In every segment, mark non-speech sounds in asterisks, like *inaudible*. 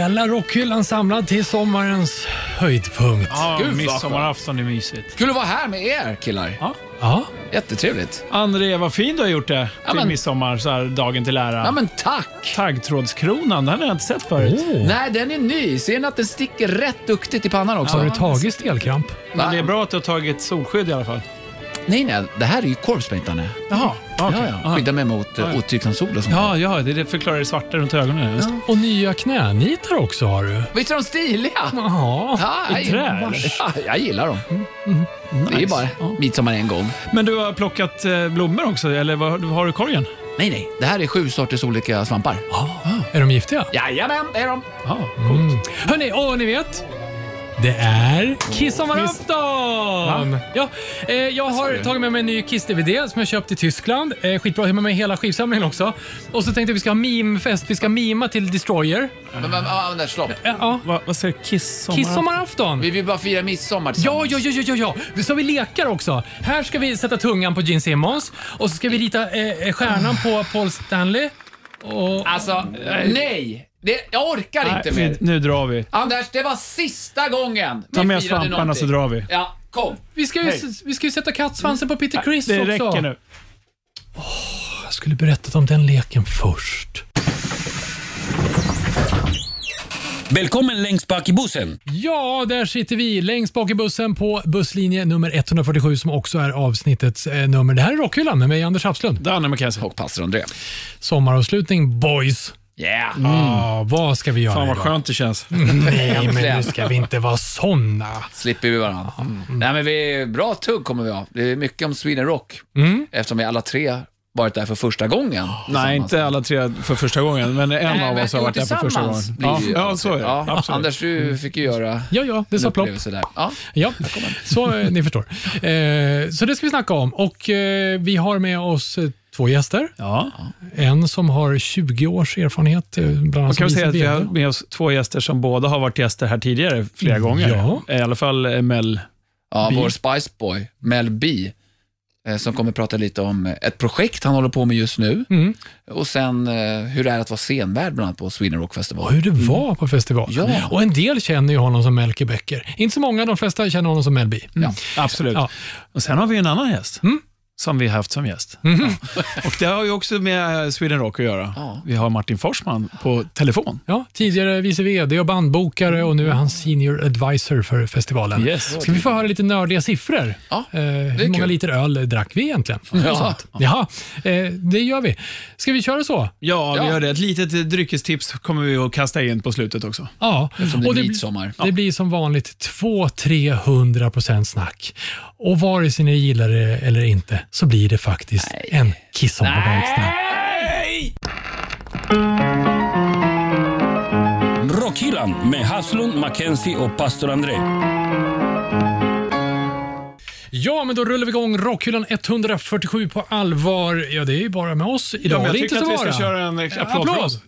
hela rockhyllan samlad till sommarens höjdpunkt. Ja, Gud, vad midsommarafton är mysigt. Kul att vara här med er killar. Ja. Ja. Jättetrevligt. André, vad fin du har gjort det till men- midsommar, så här, dagen till ära. Ja men tack! Taggtrådskronan, den har jag inte sett förut. Oh. Nej, den är ny. Ser ni att den sticker rätt duktigt i pannan också? Har du tagit stelkramp? Men det är bra att du har tagit solskydd i alla fall. Nej, nej. Det här är ju korvspaintarna. Jaha, okej. Ja, ja. Skyddar mig mot Ja, ja. otygsam sol och sånt. Ja, ja, det, det förklarar det svarta runt ögonen. Just. Och nya knänitar också har du. Visst är de stiliga? Ja, jag, I trä, ja, jag gillar dem. Det är ju bara midsommar en gång. Men du har plockat eh, blommor också, eller vad har du i korgen? Nej, nej. Det här är sju sorters olika svampar. Är de giftiga? Jajamän, det är de. Ja, Mm. Hörni, åh ni vet. Det är Kissommarafton! Ja, eh, jag har du? tagit med mig en ny Kiss-DVD som jag köpt i Tyskland. Eh, skitbra, jag har med mig hela skivsamlingen också. Och så tänkte jag vi ska ha meme-fest. Vi ska mima till Destroyer. Men, men, ja, där, stopp. Ja, ja. vad, vad säger Kiss? Kissommarafton! Vi vill bara fira midsommar Ja, tillsammans. ja, ja, ja, ja, ja. Så vi lekar också. Här ska vi sätta tungan på Gene Simmons och så ska vi rita eh, stjärnan på Paul Stanley. Och, Alltså, nej. Det, jag orkar inte Nej, mer. nu, drar vi. Anders, det var sista gången Ta vi med firade svamparna så drar vi. Ja, kom. vi, ska ju, Hej. vi ska ju sätta kattsvansen på Peter Criss Det också. räcker nu. Jag skulle berättat om den leken först. Välkommen längst bak i bussen. Ja, där sitter vi längst bak i bussen på busslinje nummer 147 som också är avsnittets eh, nummer. Det här är Rockhyllan med mig, Anders Hapslund. Danne McKenzie. Och pastor André. Sommaravslutning, boys. Yeah. Ja, vad ska vi göra Fan vad idag? skönt det känns. *laughs* Nej, men nu ska vi inte vara såna. Slipper vi varandra. Nej, men vi, bra tugg kommer vi ha. Det är mycket om Sweden Rock. Mm. Eftersom vi alla tre varit där för första gången. Nej, inte alla tre för första gången, men en Nej, av men oss har varit där för första gången. Ja, ja, så är det. Ja, Absolut. Anders, du fick ju göra Ja, ja, det sa plopp. där. Ja. Ja, så eh, ni förstår. Eh, så det ska vi snacka om. Och eh, Vi har med oss eh, två gäster. Ja. En som har 20 års erfarenhet, eh, bland Man annat kan som säga att vi har med oss två gäster som båda har varit gäster här tidigare flera gånger. Ja. I alla fall eh, Mel. Ja, B. vår Spice Boy, Mel B, eh, som kommer prata lite om eh, ett projekt han håller på med just nu. Mm. Och sen eh, hur det är att vara scenvärd bland annat på Sweden Rock Festival. Och hur det var på festival. Ja. Och En del känner ju honom som Melker Becker. Inte så många, de flesta känner honom som Mel B. Ja. Absolut. Ja. Och Sen har vi en annan gäst. Mm. Som vi har haft som gäst. *laughs* Och Det har ju också med Sweden Rock att göra. Ja. Vi har Martin Forsman på telefon. Ja, tidigare vice VD och bandbokare och nu är han senior advisor för festivalen. Yes. Ska vi få höra lite nördiga siffror? Ja, eh, hur kul. många liter öl drack vi egentligen? Ja. Jaha, eh, det gör vi. Ska vi köra så? Ja, vi Ja. gör det. Ett litet eh, dryckestips kommer vi att kasta in på slutet också. Ja, Som det och det, midsommar. det blir som vanligt 200-300 procent snack. Och vare sig ni gillar det eller inte så blir det faktiskt en kissommarverkstad. Rockhyllan med Haslund, Mackenzie och pastor André. Ja, men då rullar vi igång Rockhyllan 147 på allvar. Ja, det är ju bara med oss idag. Ja, men jag det är tycker inte att vi ska köra en applåd oss.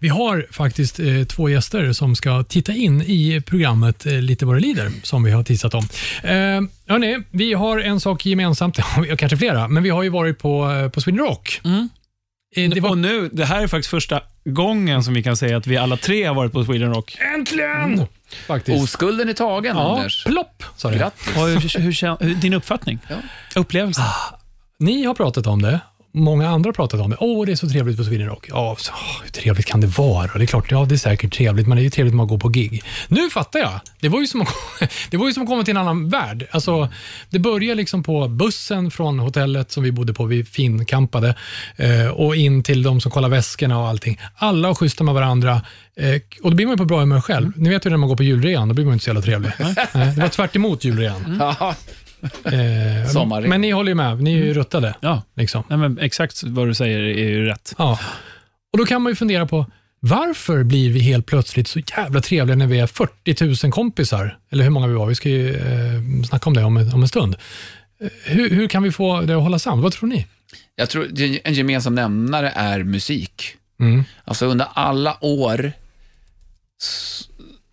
Vi har faktiskt eh, två gäster som ska titta in i programmet eh, Lite vad det lider, som vi har tissat om. Eh, hörni, vi har en sak gemensamt, *laughs* ja, kanske flera, men vi har ju varit på, eh, på Sweden Rock. Mm. Eh, det var Och nu, det här är faktiskt första gången som vi kan säga att vi alla tre har varit på Sweden Rock. äntligen! Faktiskt. Oskulden är tagen, ja, Anders. plopp, sa det. Grattis. Och hur, hur, hur, din uppfattning? Upplevelsen? Ni har pratat om det. Många andra pratat om det. Åh, det är så trevligt på Sweden Rock. Ja, åh, hur trevligt kan det vara? Det är klart, ja, det är säkert trevligt, men det är ju trevligt när man går på gig. Nu fattar jag. Det var ju som att, *laughs* det var ju som att komma till en annan värld. Alltså, det börjar liksom på bussen från hotellet som vi bodde på, vi finkampade, eh, och in till de som kollar väskorna och allting. Alla har schyssta med varandra. Eh, och då blir man ju på bra humör själv. Ni vet ju när man går på julrean, då blir man inte så jävla trevlig. *laughs* Nej, det var tvärt emot julrean. Ja. Eh, *laughs* men ni håller ju med, ni är ju ruttade. Ja, Liksom. Nej, men exakt vad du säger är ju rätt. Ja. Och Då kan man ju fundera på varför blir vi helt plötsligt så jävla trevliga när vi är 40 000 kompisar? Eller hur många vi var. Vi ska ju eh, snacka om det om, en- om en stund. Eh, Hur, hur kan vi få det att hålla samman? Vad tror ni? Jag tror en gemensam nämnare är musik. Mm. Alltså under alla år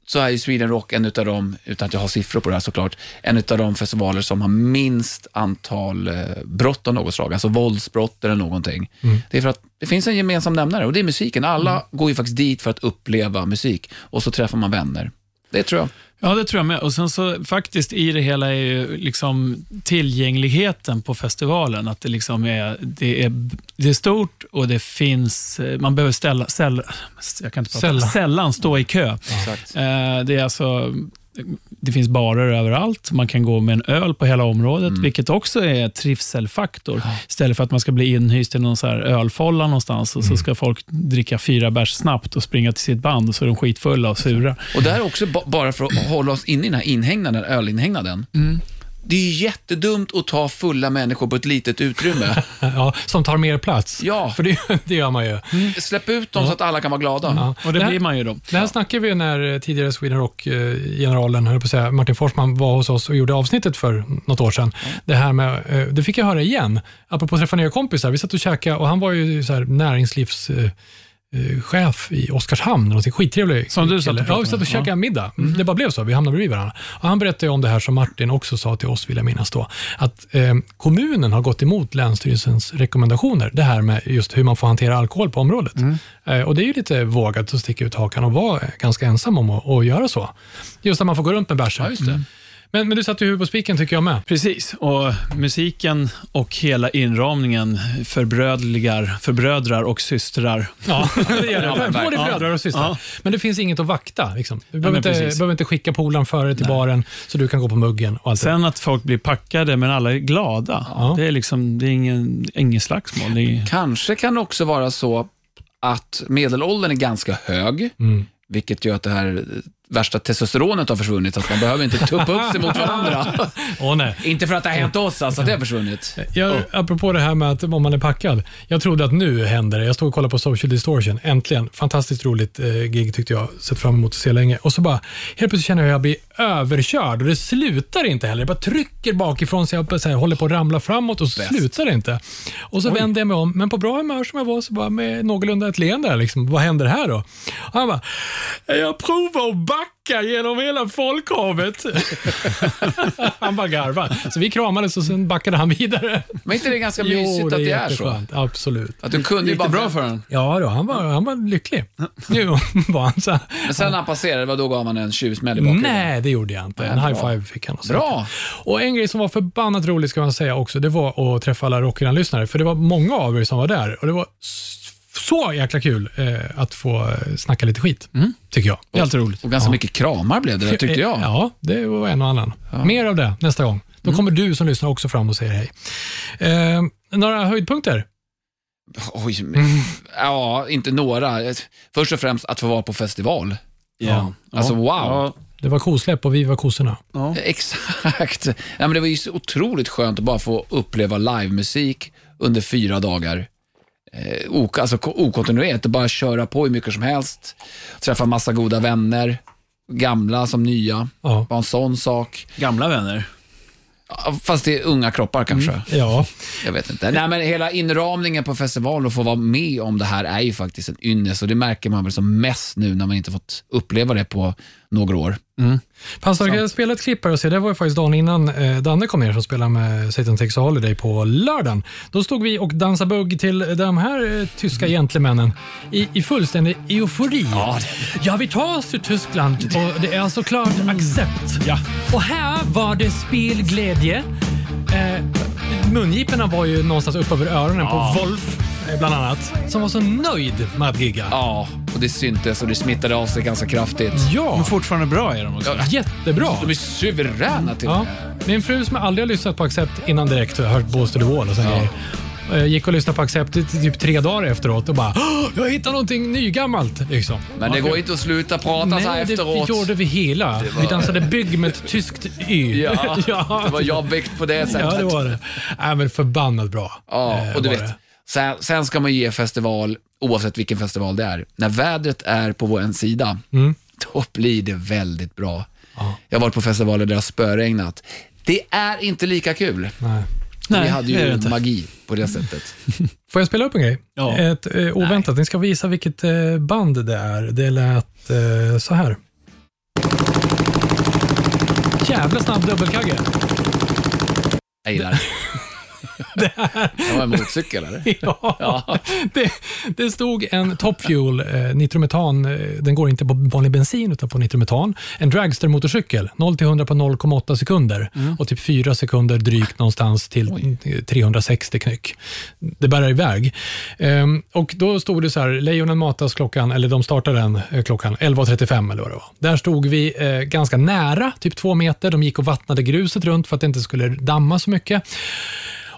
så är ju Sweden Rock en utav dem, utan att jag har siffror på det här såklart, en utav de festivaler som har minst antal eh, brott av något slag, alltså våldsbrott eller någonting. Det är för att det finns en gemensam nämnare och det är musiken. Alla går ju faktiskt dit för att uppleva musik och så träffar man vänner. Det tror jag. Ja, det tror jag med. Och sen så faktiskt i det hela är ju liksom tillgängligheten på festivalen. Att det liksom är, det är, det är stort och det finns, eh, man behöver ställa, säll, jag kan inte prata, Sällan. sällan stå i kö. Exakt. Eh, Det är alltså det finns barer överallt. Man kan gå med en öl på hela området, vilket också är trivselfaktor. Istället för att man ska bli inhyst i någon så här ölfolla någonstans och så ska folk dricka fyra bärs snabbt och springa till sitt band och så är de skitfulla och sura. Och det här är också ba- bara för att hålla oss inne i den här inhägnaden, ölinhägnaden. Det är ju jättedumt att ta fulla människor på ett litet utrymme. *laughs* Ja, som tar mer plats. Ja. För det, *laughs* det gör man ju. Släpp ut dem så att alla kan vara glada. Ja. Och det, här- blir man ju då. Det här snackade vi när eh, tidigare Sweden Rock-generalen, höll på att säga, Martin Forsman var hos oss och gjorde avsnittet för något år sedan. Det här med, eh, det fick jag höra igen, apropå att träffa nya kompisar. Vi satt och käkade och han var ju så här näringslivs eh, eh, chef i Oskarshamn, någonting skittrevlig Som du satt och Ja, vi satt och käkade Ja. middag. Det bara blev så, vi hamnade bredvid varandra. Och han berättade om det här som Martin också sa till oss, vill jag minnas då, att eh, kommunen har gått emot Länsstyrelsens rekommendationer, det här med just hur man får hantera alkohol på området. Eh, och det är ju lite vågat att sticka ut hakan och vara ganska ensam om att, att göra så. Just att man får gå runt med bärsen. Ja, det. Men, men du satte ju huvudet på spiken tycker jag med. Precis, och musiken och hela inramningen förbrödligar, förbrödrar och systrar. Ja, *laughs* det gör Ja, det. Både bröder och systrar. Ja. Men det finns inget att vakta. Liksom. Du behöver, inte, precis. behöver inte skicka polaren före till baren så du kan gå på muggen. Och allt det. Sen att folk blir packade, men alla är glada. Ja. Det är liksom, det är ingen, ingen slagsmål. Det är, Kanske kan det också vara så att medelåldern är ganska hög, Mm. vilket gör att det här värsta testosteronet har försvunnit, så att man behöver inte tuppa upp sig mot varandra. Åh, nej. inte för att det har hänt oss, alltså att det har försvunnit. Jag, Apropå det här med att om man är packad. Jag trodde att nu händer det. Jag stod och kollade på Social Distortion. Äntligen. Fantastiskt roligt eh, gig tyckte jag. Sett fram emot att se länge. Och så bara, helt plötsligt känner jag att jag blir överkörd och det slutar inte heller. Det bara trycker bakifrån så jag så här, håller på att ramla framåt och så Bäst. slutar det inte. Och så vänder jag mig om, men på bra humör som jag var, så bara med någorlunda ett leende. Liksom, vad händer här då? Och han bara, jag provar att backa genom hela folkhavet. *laughs* han bara garvade. Så vi kramades och sen backade han vidare. Men inte det är ganska mysigt att det är så? Absolut. Att du kunde ju det bara... bra för den? Ja, då, han, var, han var lycklig. *laughs* Nu var han så här. Men sen när han passerade, vad då gav man en tjuvsmäll i bakhuvudet? Nej, det gjorde jag inte. En high five fick han. Och. Bra! Och en grej som var förbannat rolig ska man säga också, det var att träffa alla Rockyland-lyssnare. För det var många av er som var där och det var så jäkla kul eh, att få eh, snacka lite skit, tycker jag. det är alltid roligt. Och ganska mycket kramar blev det där, tyckte jag. Ja, det var en och annan. Mer av det nästa gång. Då kommer du som lyssnar också fram och säger hej. Eh, några höjdpunkter? Oj, men, ja, inte några. Först och främst att få vara på festival. Ja. Alltså, wow. Ja. Det var kosläpp och vi var kossorna. Ja. Exakt. Ja, men det var ju så otroligt skönt att bara få uppleva livemusik under fyra dagar. Eh, ok, alltså ko- okontinuerligt, och bara köra på hur mycket som helst. Träffa massa goda vänner, gamla som nya. Ja. Bara en sån sak. Gamla vänner. Fast det är unga kroppar kanske. Ja, Jag vet inte. Nej, men hela inramningen på festivalen och få vara med om det här är ju faktiskt en ynnest och det märker man väl som mest nu när man inte fått uppleva det på några år. Passar jag spela ett klipp här och se, det var ju faktiskt dagen innan eh, Danne kom ner som spelade med Satan Takes a Holiday på lördagen. Då stod vi och dansade bugg till de här eh, tyska gentlemännen i, i fullständig eufori. Ja, vi tar oss till Tyskland och det är såklart accept. Ja. Och här var det spelglädje. Eh, mungiporna var ju någonstans upp över öronen på Wolf, bland annat, som var så nöjd med att gigga. Ja, och det syntes och det smittade av sig ganska kraftigt. Ja, Men fortfarande bra är de också. jättebra. De är suveräna till och Ja. med. Min fru som aldrig har lyssnat på Accept innan direkt och hört Balls to the Wall och sån grejer. eh, Gick och lyssnade på Accept i typ tre dagar efteråt och bara "Åh, “Jag hittar någonting nygammalt”. Liksom. Men det går inte att sluta prata så här Nej, det efteråt. gjorde vi hela. Vi dansade bygg med ett tyskt Y. *laughs* Ja, *laughs* ja. det var jobbigt på det sättet. Ja, det var det. Nej, men förbannat bra. Ja, eh, och du var vet, det. Sen, sen ska man ge festival, oavsett vilken festival det är, när vädret är på vår sida, Mm. då blir det väldigt bra. Jag har varit på festivaler där det har spöregnat. Det är inte lika kul. Nej. vi Nej, hade det är det ju inte. magi på det sättet. *laughs* Får jag spela upp en grej? Ja. Ett eh, oväntat. Ni ska visa vilket eh, band det är. Det lät eh, så här. jävla snabb dubbelkagge. Jag gillar det. Det var en motorcykel eller? *laughs* Ja, Ja. det, det stod en Top Fuel eh, nitrometan. Eh, den går inte på vanlig bensin utan på nitrometan. En dragster-motorcykel. 0 till 100 på 0,8 sekunder och typ 4 sekunder drygt någonstans till eh, 360 knyck. Det bär iväg. Ehm, och Då stod det så här, lejonen matas klockan, eller de startade den eh, klockan 11.35 eller vad det var. Där stod vi eh, ganska nära, typ två meter. De gick och vattnade gruset runt för att det inte skulle damma så mycket.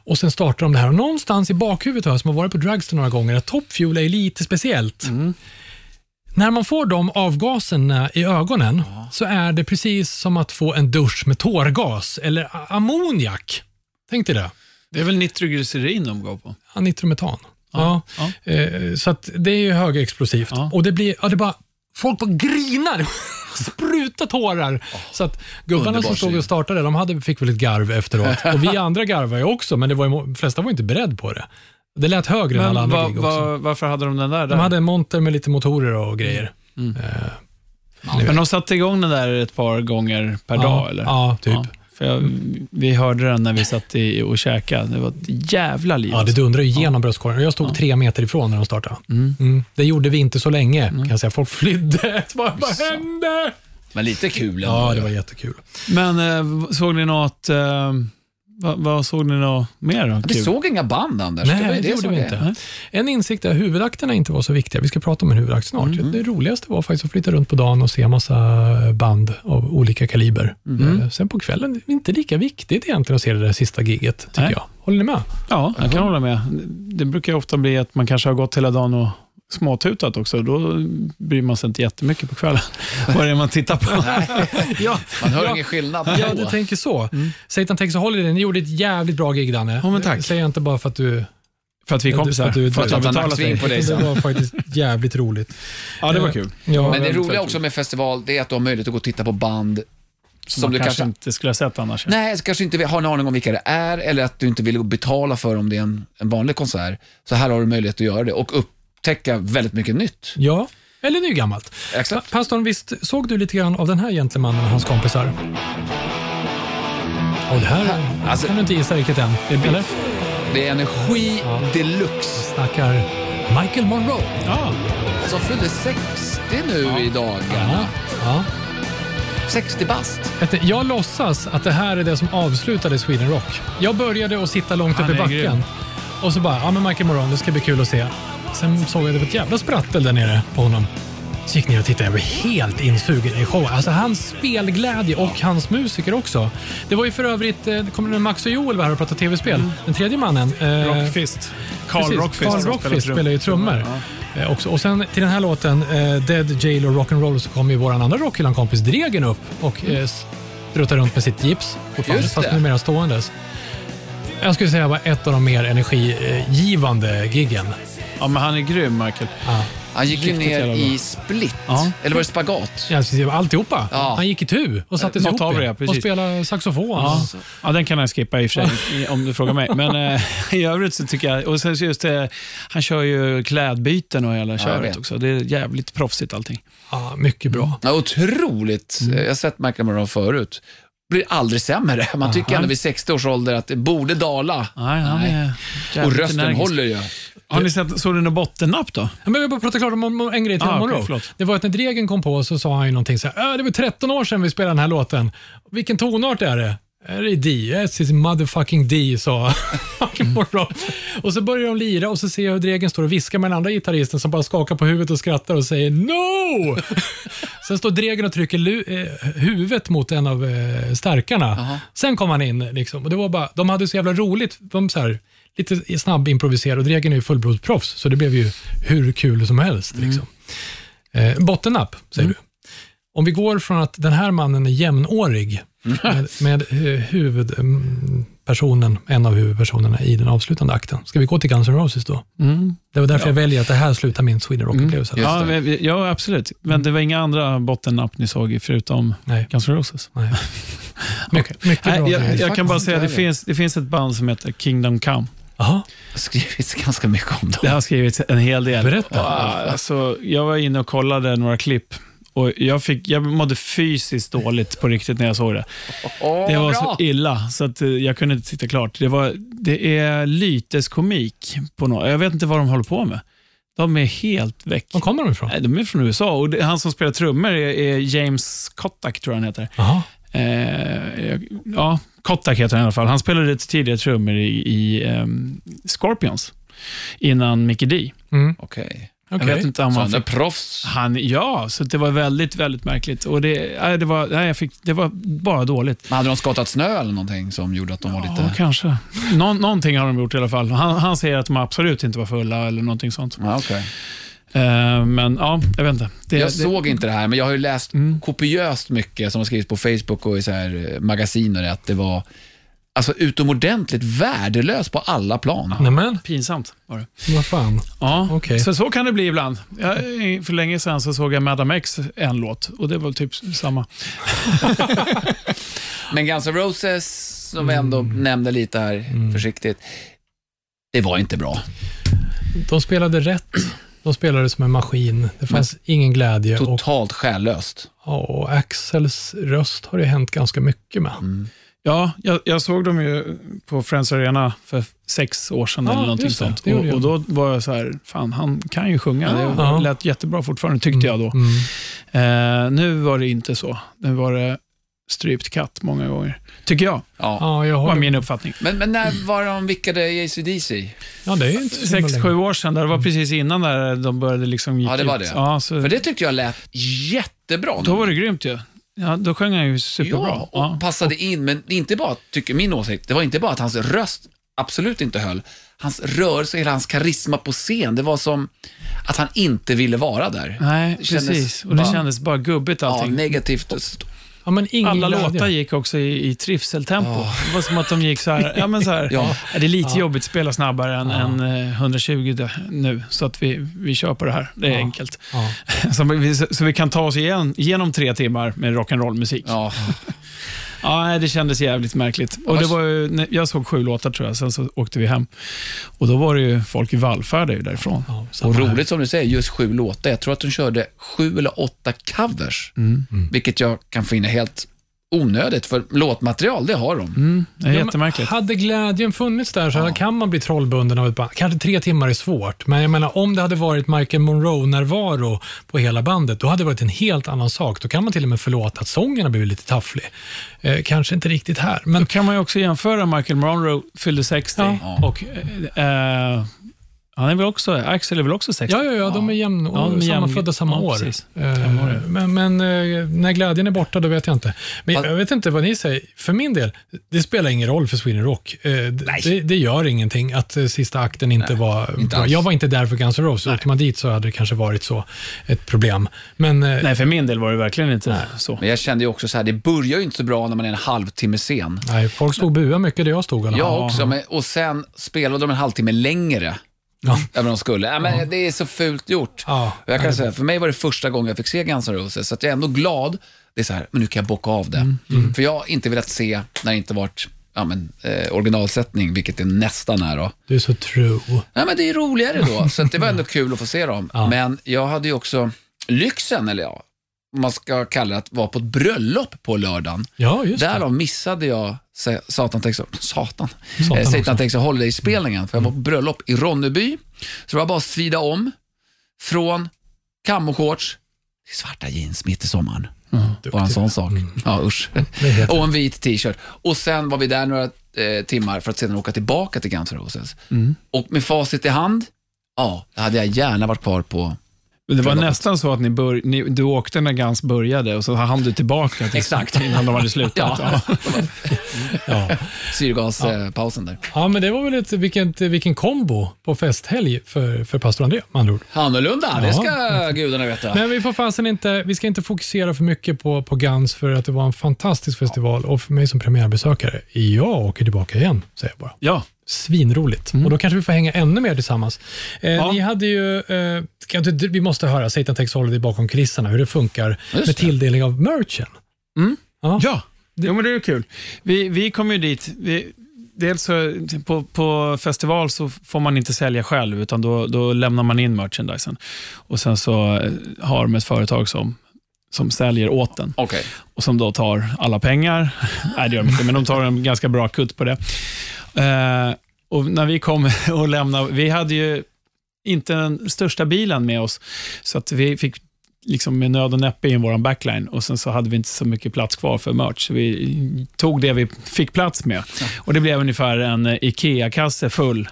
Och Sen startar de det här och någonstans i bakhuvudet har jag som har varit på Dragster några gånger att Top Fuel är lite speciellt. När man får de avgaserna i ögonen så är det precis som att få en dusch med tårgas eller ammoniak. Tänk dig det. Det är väl nitroglycerin de går på? Ja, nitrometan. Ja. Ja. Eh, så det är ju högexplosivt. Ja. Och det blir, ja, det bara, folk bara grinar. *laughs* Spruta tårar. Så att gubbarna som stod och startade, de hade, fick väl ett garv efteråt. Och vi *laughs* andra garvade ju också, men det var ju, de flesta var inte beredd på det. Det lät högre än alla Men andra va, gig också. va, varför hade de den där? De där? hade en monter med lite motorer och grejer. Men de satte igång den där ett par gånger per ja, dag, eller? Ja, typ. Ja, för jag, vi hörde den när vi satt i och käkade. Det var ett jävla liv. det alltså. dundrade ju genom bröstkorgen. Jag stod tre meter ifrån när de startade. Mm. Det gjorde vi inte så länge, kan jag säga. Folk flydde. *laughs* Vad, vad hände? Men lite kul ändå. Ja, det var jättekul. Men eh, såg ni något... Eh, vad, såg ni något mer då? Vi Kul? såg inga band, Anders. Nej, var det, ju gjorde vi är- inte. En insikt är att huvudakterna inte var så viktiga. Vi ska prata om en huvudakt snart. Det roligaste var faktiskt att flytta runt på dagen och se massa band av olika kaliber. Eh, Sen på kvällen, det är inte lika viktigt egentligen att se det där sista giget, tycker Nej. jag. Håller ni med? Ja, jag kan hålla med. Det brukar ofta bli att man kanske har gått hela dagen och småtutat också. Då bryr man sig inte jättemycket på kvällen *laughs* vad det är man tittar på. ja, Man hör ja, ingen skillnad. Ja, då. du tänker så. Satan Takes a Holiday, ni gjorde ett jävligt bra gig, Danne. Ja, men tack. Jag inte bara för att du... För att vi är kompisar. För att du- för att för jag att han betalar nacksving dig. på dig Det var faktiskt jävligt roligt. Ja, det var kul. Ja, Men det roliga också med festival, det är att du har möjlighet att gå och titta på band som, Som du man kanske kanske... inte skulle ha sett annars. Nej, så kanske inte har en aning om vilka det är eller att du inte vill betala för om det är en, en vanlig konsert. Så här har du möjlighet att göra det och upptäcka väldigt mycket nytt. ja. eller nygammalt. Exakt. Pa- Pastorn, visst såg du lite grann av den här gentlemannen och hans kompisar? Och det här Alltså- kan du inte gissa riktigt än. Eller? Det är energi deluxe Snackar Michael Monroe. Ja, som fyllde 60 nu i dagarna. Ja. 60 bast. Jag låtsas att det här är det som avslutade Sweden Rock. Jag började att sitta långt Han upp i är backen grym. och så bara, ja men Michael Monroe, det ska bli kul att se. Sen såg jag det var ett jävla sprattel där nere på honom. Så gick ner och tittade. Jag var helt insugen i showen. Alltså hans spelglädje och hans musiker också. Det var ju för övrigt, eh, det kommer när Max och Joel var här och pratade tv-spel. Den tredje mannen. eh, Rockfist. Carl Rockfist. Carl Rockfist spelar spelar ju trummor. Eh, också. Och sen till den här låten, eh, Dead Jail och Rock'n'Roll, så kom ju vår andra Rockhyllan-kompis Dregen upp och eh, struttar runt med sitt gips fortfarande, fast numera ståendes. Jag skulle säga var ett av de mer energigivande giggen. Ja, men han är grym, Michael. Ja. Han gick ju Riktigt ner jävla bra. i split. Ja. Eller var det spagat? Ja, alltihopa. Ja. Han gick i tu och satte sig ihop av det, igen och precis. spelade saxofon. Ja, ja, den kan jag skippa i och för sig, i- *laughs* om du frågar mig. Men eh, i övrigt så tycker jag... Och sen så just det, han kör ju klädbyten och hela jag köret vet. också. Det är jävligt proffsigt allting. Ja, mycket bra. Ja, otroligt. Mm. Jag har sett Michael Monroe förut. Blir aldrig sämre. Man tycker ändå vid 60 års ålder att det borde dala. Nej, han är Och rösten energisk. håller ju. Har ni sett, såg du någon bottennapp då? Ja, Men vill bara prata klart om, om en grej till Ah, Monroe. förlåt. det var att när Dregen kom på så sa han ju någonting så här, "Äh, det var 13 år sedan vi spelade den här låten. Vilken tonart är det? Är det D? Yes, it's motherfucking D, sa *laughs* Monroe. Och så börjar de lira och så ser jag hur Dregen står och viskar med den andra gitarristen som bara skakar på huvudet och skrattar och säger No! *laughs* Sen står Dregen och trycker lu- eh, huvudet mot en av eh, stärkarna. Sen kom han in liksom, och det var bara, de hade så jävla roligt. De så här, lite snabb improviserade och Dregen är ju fullblodsproffs så det blev ju hur kul som helst. Liksom. Eh, bottennapp, säger du. Om vi går från att den här mannen är jämnårig med, med eh, huvudpersonen, en av huvudpersonerna i den avslutande akten. Ska vi gå till Guns N' Roses då? Det var därför jag väljer att det här slutar min Sweden Rock-upplevelse. Just Ja, ja, absolut. Men det var inga andra bottennapp ni såg förutom Nej. Guns N' Roses? Nej. *laughs* Mycket, mycket Nej, bra. jag, jag kan bara säga att det finns, det finns ett band som heter Kingdom Come. Jaha, Det har skrivits ganska mycket om Det dem. har skrivits en hel del. Berätta. Ja, Alltså, jag var inne och kollade några klipp Och jag, fick, jag mådde fysiskt dåligt på riktigt när jag såg det. Åh, Det var bra. så illa så att eh, jag kunde inte titta klart. Det, var, det är lyteskomik på något. Jag vet inte vad de håller på med. De är helt väck. Var kommer de ifrån? Nej, de är från USA och det, han som spelar trummor är, är James Kotak, tror jag han heter. Jaha. Eh, ja, Kotak heter han i alla fall. Han spelade tidigare trummor i, i ehm, Scorpions innan Mickey D. Mm. Okej. Okej. Jag vet inte om Så han är fick... proffs. Han, ja, så det var väldigt, väldigt märkligt. Och det, nej, det, var, nej, jag fick, det var bara dåligt. Men hade de skottat snö eller någonting som gjorde att de var Ja, lite... kanske. Nå, någonting har de gjort i alla fall. Han, han säger att de absolut inte var fulla eller någonting sånt. Ja, okej. Eh, men ja, jag vet inte. Det, Jag det, såg inte det här, men jag har ju läst Mm. kopiöst mycket som har skrivits på Facebook och i så här eh, magasiner att det var alltså, utomordentligt värdelöst på alla plan. Nämen, Pinsamt var det. vad fan. Ja, Okej. så, så kan det bli ibland. Jag, för länge sedan så såg jag Madame X en låt och det var typ samma. *laughs* Men Guns N' Roses, som vi ändå nämnde lite här försiktigt, det var inte bra. De spelade rätt. De spelade som en maskin. Det fanns ingen glädje. Och, Totalt själlöst. ja, och Axels röst har det hänt ganska mycket med. Ja, jag, jag såg dem ju på Friends Arena för sex år sedan Ja, eller någonting det. sånt. Det Och, och då var jag så här, fan han kan ju sjunga. Det Ja. lät jättebra fortfarande, tyckte jag då. Mm. Eh, nu var det inte så. Nu var det strypt katt många gånger. Tycker jag, Ja. Ja, jag var min uppfattning. Men, men när var de vickade i ACDC? Ja, det är ju inte Sex, sju år sedan, det var precis innan där de började liksom gick Ja, det var ut. det. Ja, så, För det tyckte jag lät jättebra. då var det grymt ju. Ja, då sjöng han ju superbra. Ja, och Ja. passade in, men det är inte bara, tycker min åsikt, det var inte bara att hans röst absolut inte höll. Hans rörelse, hela hans karisma på scen, det var som att han inte ville vara där. Nej, Det kändes precis. Och det bara- kändes bara gubbigt Ja, allting. negativt. Ja, men ingen Alla glädje. låtar gick också i, i trivseltempo. Det var som att de gick så här, ja men så här, *laughs* Ja. det är lite jobbigt att spela snabbare än, än eh, 120 d- nu, så att vi, vi kör på det här. Det är Ja. enkelt. Ja. *laughs* Så vi, så vi kan ta oss igen, genom tre timmar med rock'n'roll-musik. *laughs* Ja. Det kändes jävligt märkligt. Och det var ju, jag såg sju låtar tror jag, sen så åkte vi hem. Och då var det ju folk i vallfärd ju därifrån. Ja, och här. roligt som du säger, just sju låtar. Jag tror att de körde sju eller åtta covers, Mm. vilket jag kan finna helt onödigt, för låtmaterial, det har de. Mm, det är Ja, jättemärkligt. Hade glädjen funnits där så kan man bli trollbunden av ett band. Kanske tre timmar är svårt, men jag menar om det hade varit Michael Monroe-närvaro på hela bandet, då hade det varit en helt annan sak. Då kan man till och med förlåta att sången har blivit lite tafflig. Eh, kanske inte riktigt här, men Då kan man ju också jämföra Michael Monroe fyllde 60 Ja. och eh, han är väl också, Axel är väl också 60? Ja, ja, ja, de är jämn, Ja, de är jämn- sammanfödda samma ja, år. precis. Eh. Men, men eh, när glädjen är borta, då vet jag inte. Men jag, vet inte vad ni säger. För min del, det spelar ingen roll för Sweden Rock. Eh, det, det gör ingenting att eh, sista akten inte var inte bra. alls. Jag var inte där för Guns N' Roses. Åkte man dit så hade det kanske varit så ett problem. Men Nej, för min del var det verkligen inte så. Men jag kände ju också så här, det börjar ju inte så bra när man är en halvtimme sen. nej, folk stod och buade mycket där jag stod. fall. Jag också, men, och sen spelade de en halvtimme längre Ja. vad de skulle. Ja, men Det är så fult gjort. Ja. Jag kan säga, för mig var det första gången jag fick se Guns N' Roses, så att jag är ändå glad. Det är så här, men nu kan jag bocka av det. Mm. För jag har inte velat se när det inte varit ja, men, eh, originalsättning, vilket det nästan är då. Du är så true. Ja, men det är roligare då, så det var ändå *laughs* kul att få se dem. Ja. Men jag hade ju också lyxen, eller ja, man ska kalla det, att vara på ett bröllop på lördagen. Ja, just det. Därav missade jag sa- Satan Takes Satan. Satan Eh. Satan Takes Holiday-spelningen, för jag var på bröllop i Ronneby. Så det var bara att svida om från kammoshorts till svarta jeans mitt i sommaren. Bara en sån sak. Ja, usch. *laughs* Och en vit t-shirt. Och sen var vi där några eh, timmar för att sedan åka tillbaka till Guns N' Roses. Och med facit i hand, ja, hade jag gärna varit kvar på. Det var nästan så att ni bör, ni, du åkte när Gans började och så hann du tillbaka till Exakt. innan de hade slutat. *laughs* Ja. Ja. *laughs* ja. Syrgaspausen där. ja, men det var väl ett, vilket, vilken kombo på festhelg för, för pastor André, med andra ord. Annorlunda, det Ja. ska gudarna veta. Men vi får fasen inte, vi ska inte fokusera för mycket på, på Guns för att det var en fantastisk festival och för mig som premiärbesökare, jag åker tillbaka igen, säger jag bara. ja. Svinroligt. Och då kanske vi får hänga ännu mer tillsammans. Eh, Ja. Ni hade ju, eh, inte, vi måste höra Satan Takes Holiday bakom kulisserna, hur det funkar Just med det. tilldelning av merchen. Ja. Ja, jo, men det är kul. Vi, vi kom ju dit. Vi, dels så, på, på festival så får man inte sälja själv, utan då, då lämnar man in merchandisen. Och Sen så eh, har de ett företag som som säljer åt den Okej. och som då tar alla pengar. *laughs* Nej, det gör de inte, men de tar en ganska bra kutt på det. Eh, och när vi kom *laughs* och lämnade, vi hade ju inte den största bilen med oss, så att vi fick liksom med nöd och näppe in vår backline och sen så hade vi inte så mycket plats kvar för merch, så vi tog det vi fick plats med. Och Det blev ungefär en IKEA-kasse full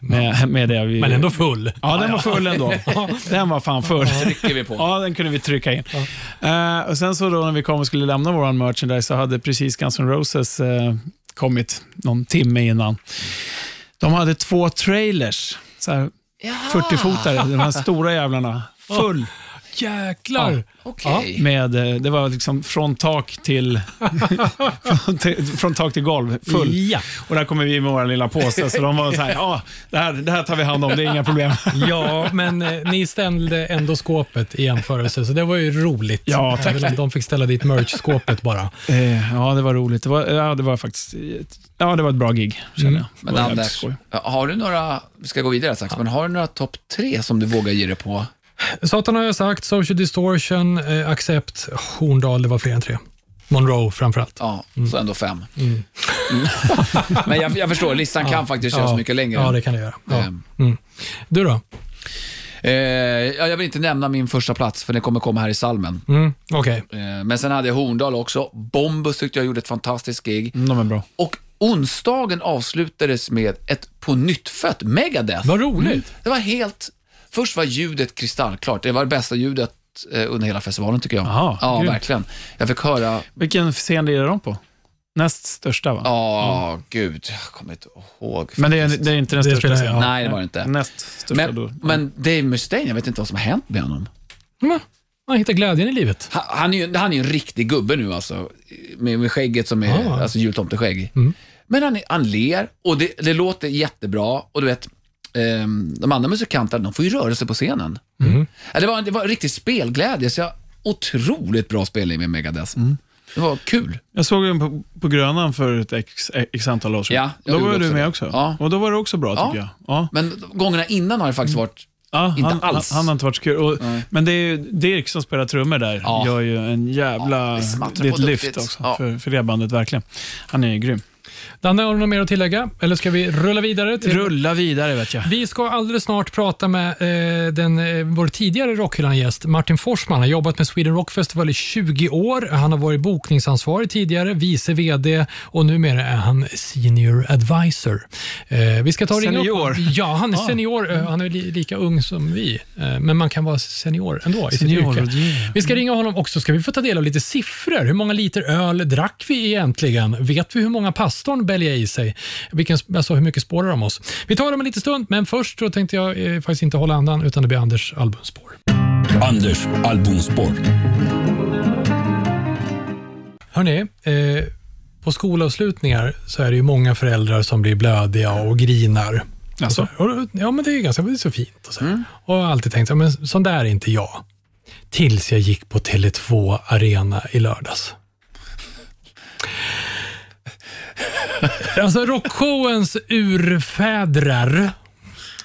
med, med det vi... Men ändå full. Ja, den var full ändå. *laughs* Den var fan full. Trycker vi på. Ja, den kunde vi trycka in. Eh, och Sen så då när vi kom och skulle lämna vår merchandise så hade precis Guns N' Roses eh, kommit någon timme innan. De hade två trailers, så här 40-fotare, de här *laughs* stora jävlarna, full Jäklar. Okej. med, eh, det var liksom från tak till, *laughs* från, till från tak till golv, full. Ja. Och där kommer vi med vår lilla påse, så de var så här, ja, det här, det här tar vi hand om, det är inga problem. *laughs* Ja, men eh, ni ställde ändå skåpet i jämförelse, så det var ju roligt. Ja, tack. Även om de fick ställa dit merch-skåpet bara. Eh, ja, det var roligt. Det var, ja, det var faktiskt ja, det var ett bra gig, känner jag. Men Anders, har du några, vi ska gå vidare strax, men har du några topp tre som du vågar ge dig på? Satan har jag sagt, Social Distortion, eh, Accept, Horndal, det var fler än tre. Monroe framförallt. Ja, så ändå fem. Mm. *laughs* men jag, jag förstår, listan kan faktiskt göras mycket längre. Ja, det kan det göra. Ja. Ehm, Du då? Eh, ja, jag vill inte nämna min första plats för den kommer komma här i salmen. Mm, Okej. Eh, men sen hade jag Horndal också. Bombus tyckte jag gjorde ett fantastiskt gig. Mm, de är bra. Och onsdagen avslutades med ett på nyttfött Megadeth. Vad roligt. Det var helt... Först var ljudet kristallklart. Det var det bästa ljudet eh, under hela festivalen tycker jag. Jaha, ja, grymt. verkligen. Jag fick höra... Vilken scen är de på? Näst största, va? Ja, gud. Jag kommer inte ihåg. Men det är, det är inte den största scenen? ja. Nej, det var det inte. Näst största Men, då. men Dave Mustaine, jag vet inte vad som har hänt med honom. Mm. Man hittar glädjen i livet. Han, han, är ju, han är en riktig gubbe nu alltså. Med, med skägget som är Ah. alltså jultomteskägg. Mm. Men han, är- han ler och det, det låter jättebra. Och du vet, de andra musikanterna, de får ju röra sig på scenen. Mm. Ja, det, var, det var riktigt spelglädje, så jag, otroligt bra spelning med Megadeth. Mm. Det var kul. Jag såg den på, på Grönan för ett x, x antal år sedan. Ja, då var du med det. också. Ja. Och då var det också bra, Ja. tycker jag. Ja. Men gångerna innan har det faktiskt varit Ja, Inte han, alls. Han, han har inte varit så kul. Och, men det är ju Dirk som spelar trummor där. Ja. Gör ju en jävla... Ja, det är ett lyft också Ja. för, för det bandet, verkligen. Han är ju grym. Danne, har du något mer att tillägga? Eller ska vi rulla vidare? Till... Rulla vidare, vet jag. Vi ska alldeles snart prata med eh, den, eh, vår tidigare Rockhyllan-gäst Martin Forsman. Han har jobbat med Sweden Rock Festival i 20 år. Han har varit bokningsansvarig tidigare, vice VD och numera är han senior advisor. Eh, vi ska ta och ringa Senior? Upp. Ja, han är Ah. senior. Eh, han är li, lika ung som vi, eh, men man kan vara senior ändå i sitt Senior, yrke. yeah. Vi ska ringa honom också. Ska vi få ta del av lite siffror? Hur många liter öl drack vi egentligen? Vet vi hur många pastorn bälgar i sig? Vilken, alltså hur mycket spårar de oss? Vi tar dem en liten stund, men först så tänkte jag eh, faktiskt inte hålla andan, utan det blir Anders albumspår. Anders albumspår. Hörni, eh, på skolavslutningar så är det ju många föräldrar som blir blödiga och grinar. Alltså? Och så, och, ja, men det är ju ganska det är så fint. Och, så. och jag har alltid tänkt, ja, men sån där är inte jag. Tills jag gick på Tele2 Arena i lördags. *laughs* Alltså rockshowens urfädrar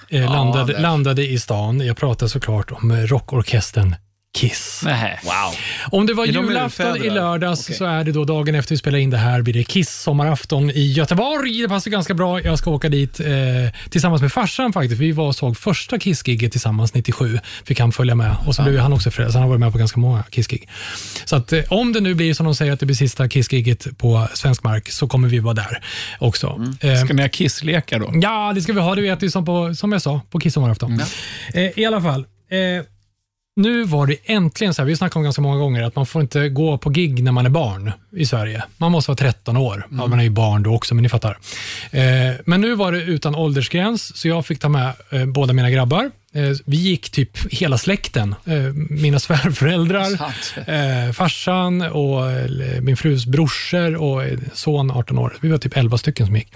eh, landade, landade i stan. Jag pratar såklart om rockorkestern Kiss. Nej. wow. Om det var Är de julafton i urfädrar? lördags Okej. så är det då dagen efter vi spelar in det här blir det Kiss sommarafton i Göteborg. Det passar ganska bra. Jag ska åka dit eh, tillsammans med farsan faktiskt. Vi var och såg första Kiss-giget tillsammans 97. Fick han följa med och så blev han också förälder, så han har varit med på ganska många Kiss-gig. Så att, eh, om det nu blir som de säger att det blir sista Kiss-giget på svensk mark så kommer vi vara där också. Eh, Ska ni ha kisslekar då? Ja, det ska vi ha. Det vet vi som, på, som jag sa, på Kiss sommarafton. Eh, I alla fall. Nu var det äntligen så här, vi har snackat om ganska många gånger, att man får inte gå på gig när man är barn i Sverige. Man måste vara 13 år. Ja, man är ju barn då också, men ni fattar. Eh, men nu var det utan åldersgräns, så jag fick ta med eh, båda mina grabbar. Eh, vi gick typ hela släkten. Eh, mina *laughs* svärföräldrar, eh, farsan och eh, min frus brorsor och son 18 år. Vi var typ 11 stycken som gick.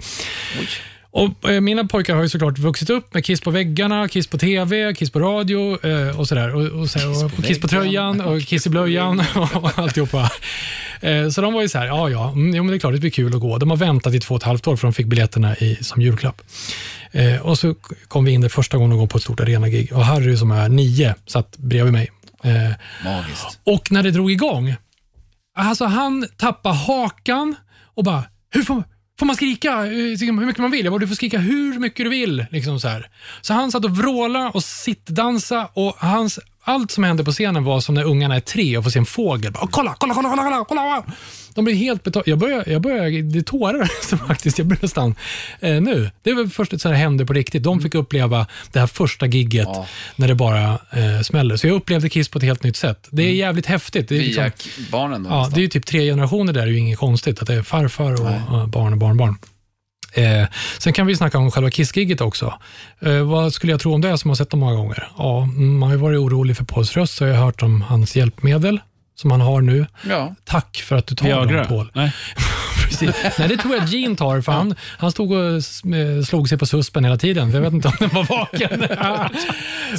Och eh, Mina pojkar har ju såklart vuxit upp med Kiss på väggarna, Kiss på TV, Kiss på radio eh, och sådär. Och, och, så, och, och Kiss på tröjan och Kiss i blöjan *laughs* och alltihopa. Eh, så de var ju så här, ja ja, mm, jo, men det är klart det blir kul att gå. De har väntat i två och ett halvt år för de fick biljetterna i, som julklapp. Eh, och så kom vi in där första gången och gå på ett stort arenagig och Harry som är nio satt bredvid mig. Magiskt. och när det drog igång, alltså han tappade hakan och bara, hur får, får man skrika eh, hur mycket man vill? Jag bara, du får skrika hur mycket du vill. Liksom så, här. så han satt och vrålade och sittdansa och hans, allt som hände på scenen var som när ungarna är tre och får se en fågel. Bara, kolla, kolla, kolla, kolla, kolla, kolla. De blir helt betagna. Jag börjar, jag börjar, det är tårar *laughs* så faktiskt. Jag börjar nästan eh, nu. Det var först så här hände på riktigt. De fick uppleva det här första gigget Ja. när det bara eh, smäller. Så jag upplevde Kiss på ett helt nytt sätt. Det är jävligt häftigt. Det är liksom- barnen då Ja, nästan. det är ju typ tre generationer där, det är ju inget konstigt. Att det är farfar och, och barn och barnbarn. Eh, sen kan vi snacka om själva Kiss-giget också. Eh, vad skulle jag tro om det som har sett dem många gånger? Ja, mm, man har ju varit orolig för Pauls röst, så jag har hört om hans hjälpmedel som han har nu. Ja. Tack för att du tar Viagra? dem, Paul. Nej. *laughs* Precis. Nej, det tror jag Gene tar, för han, han stod och eh, slog sig på suspen hela tiden. Jag vet inte om den var vaken. *laughs*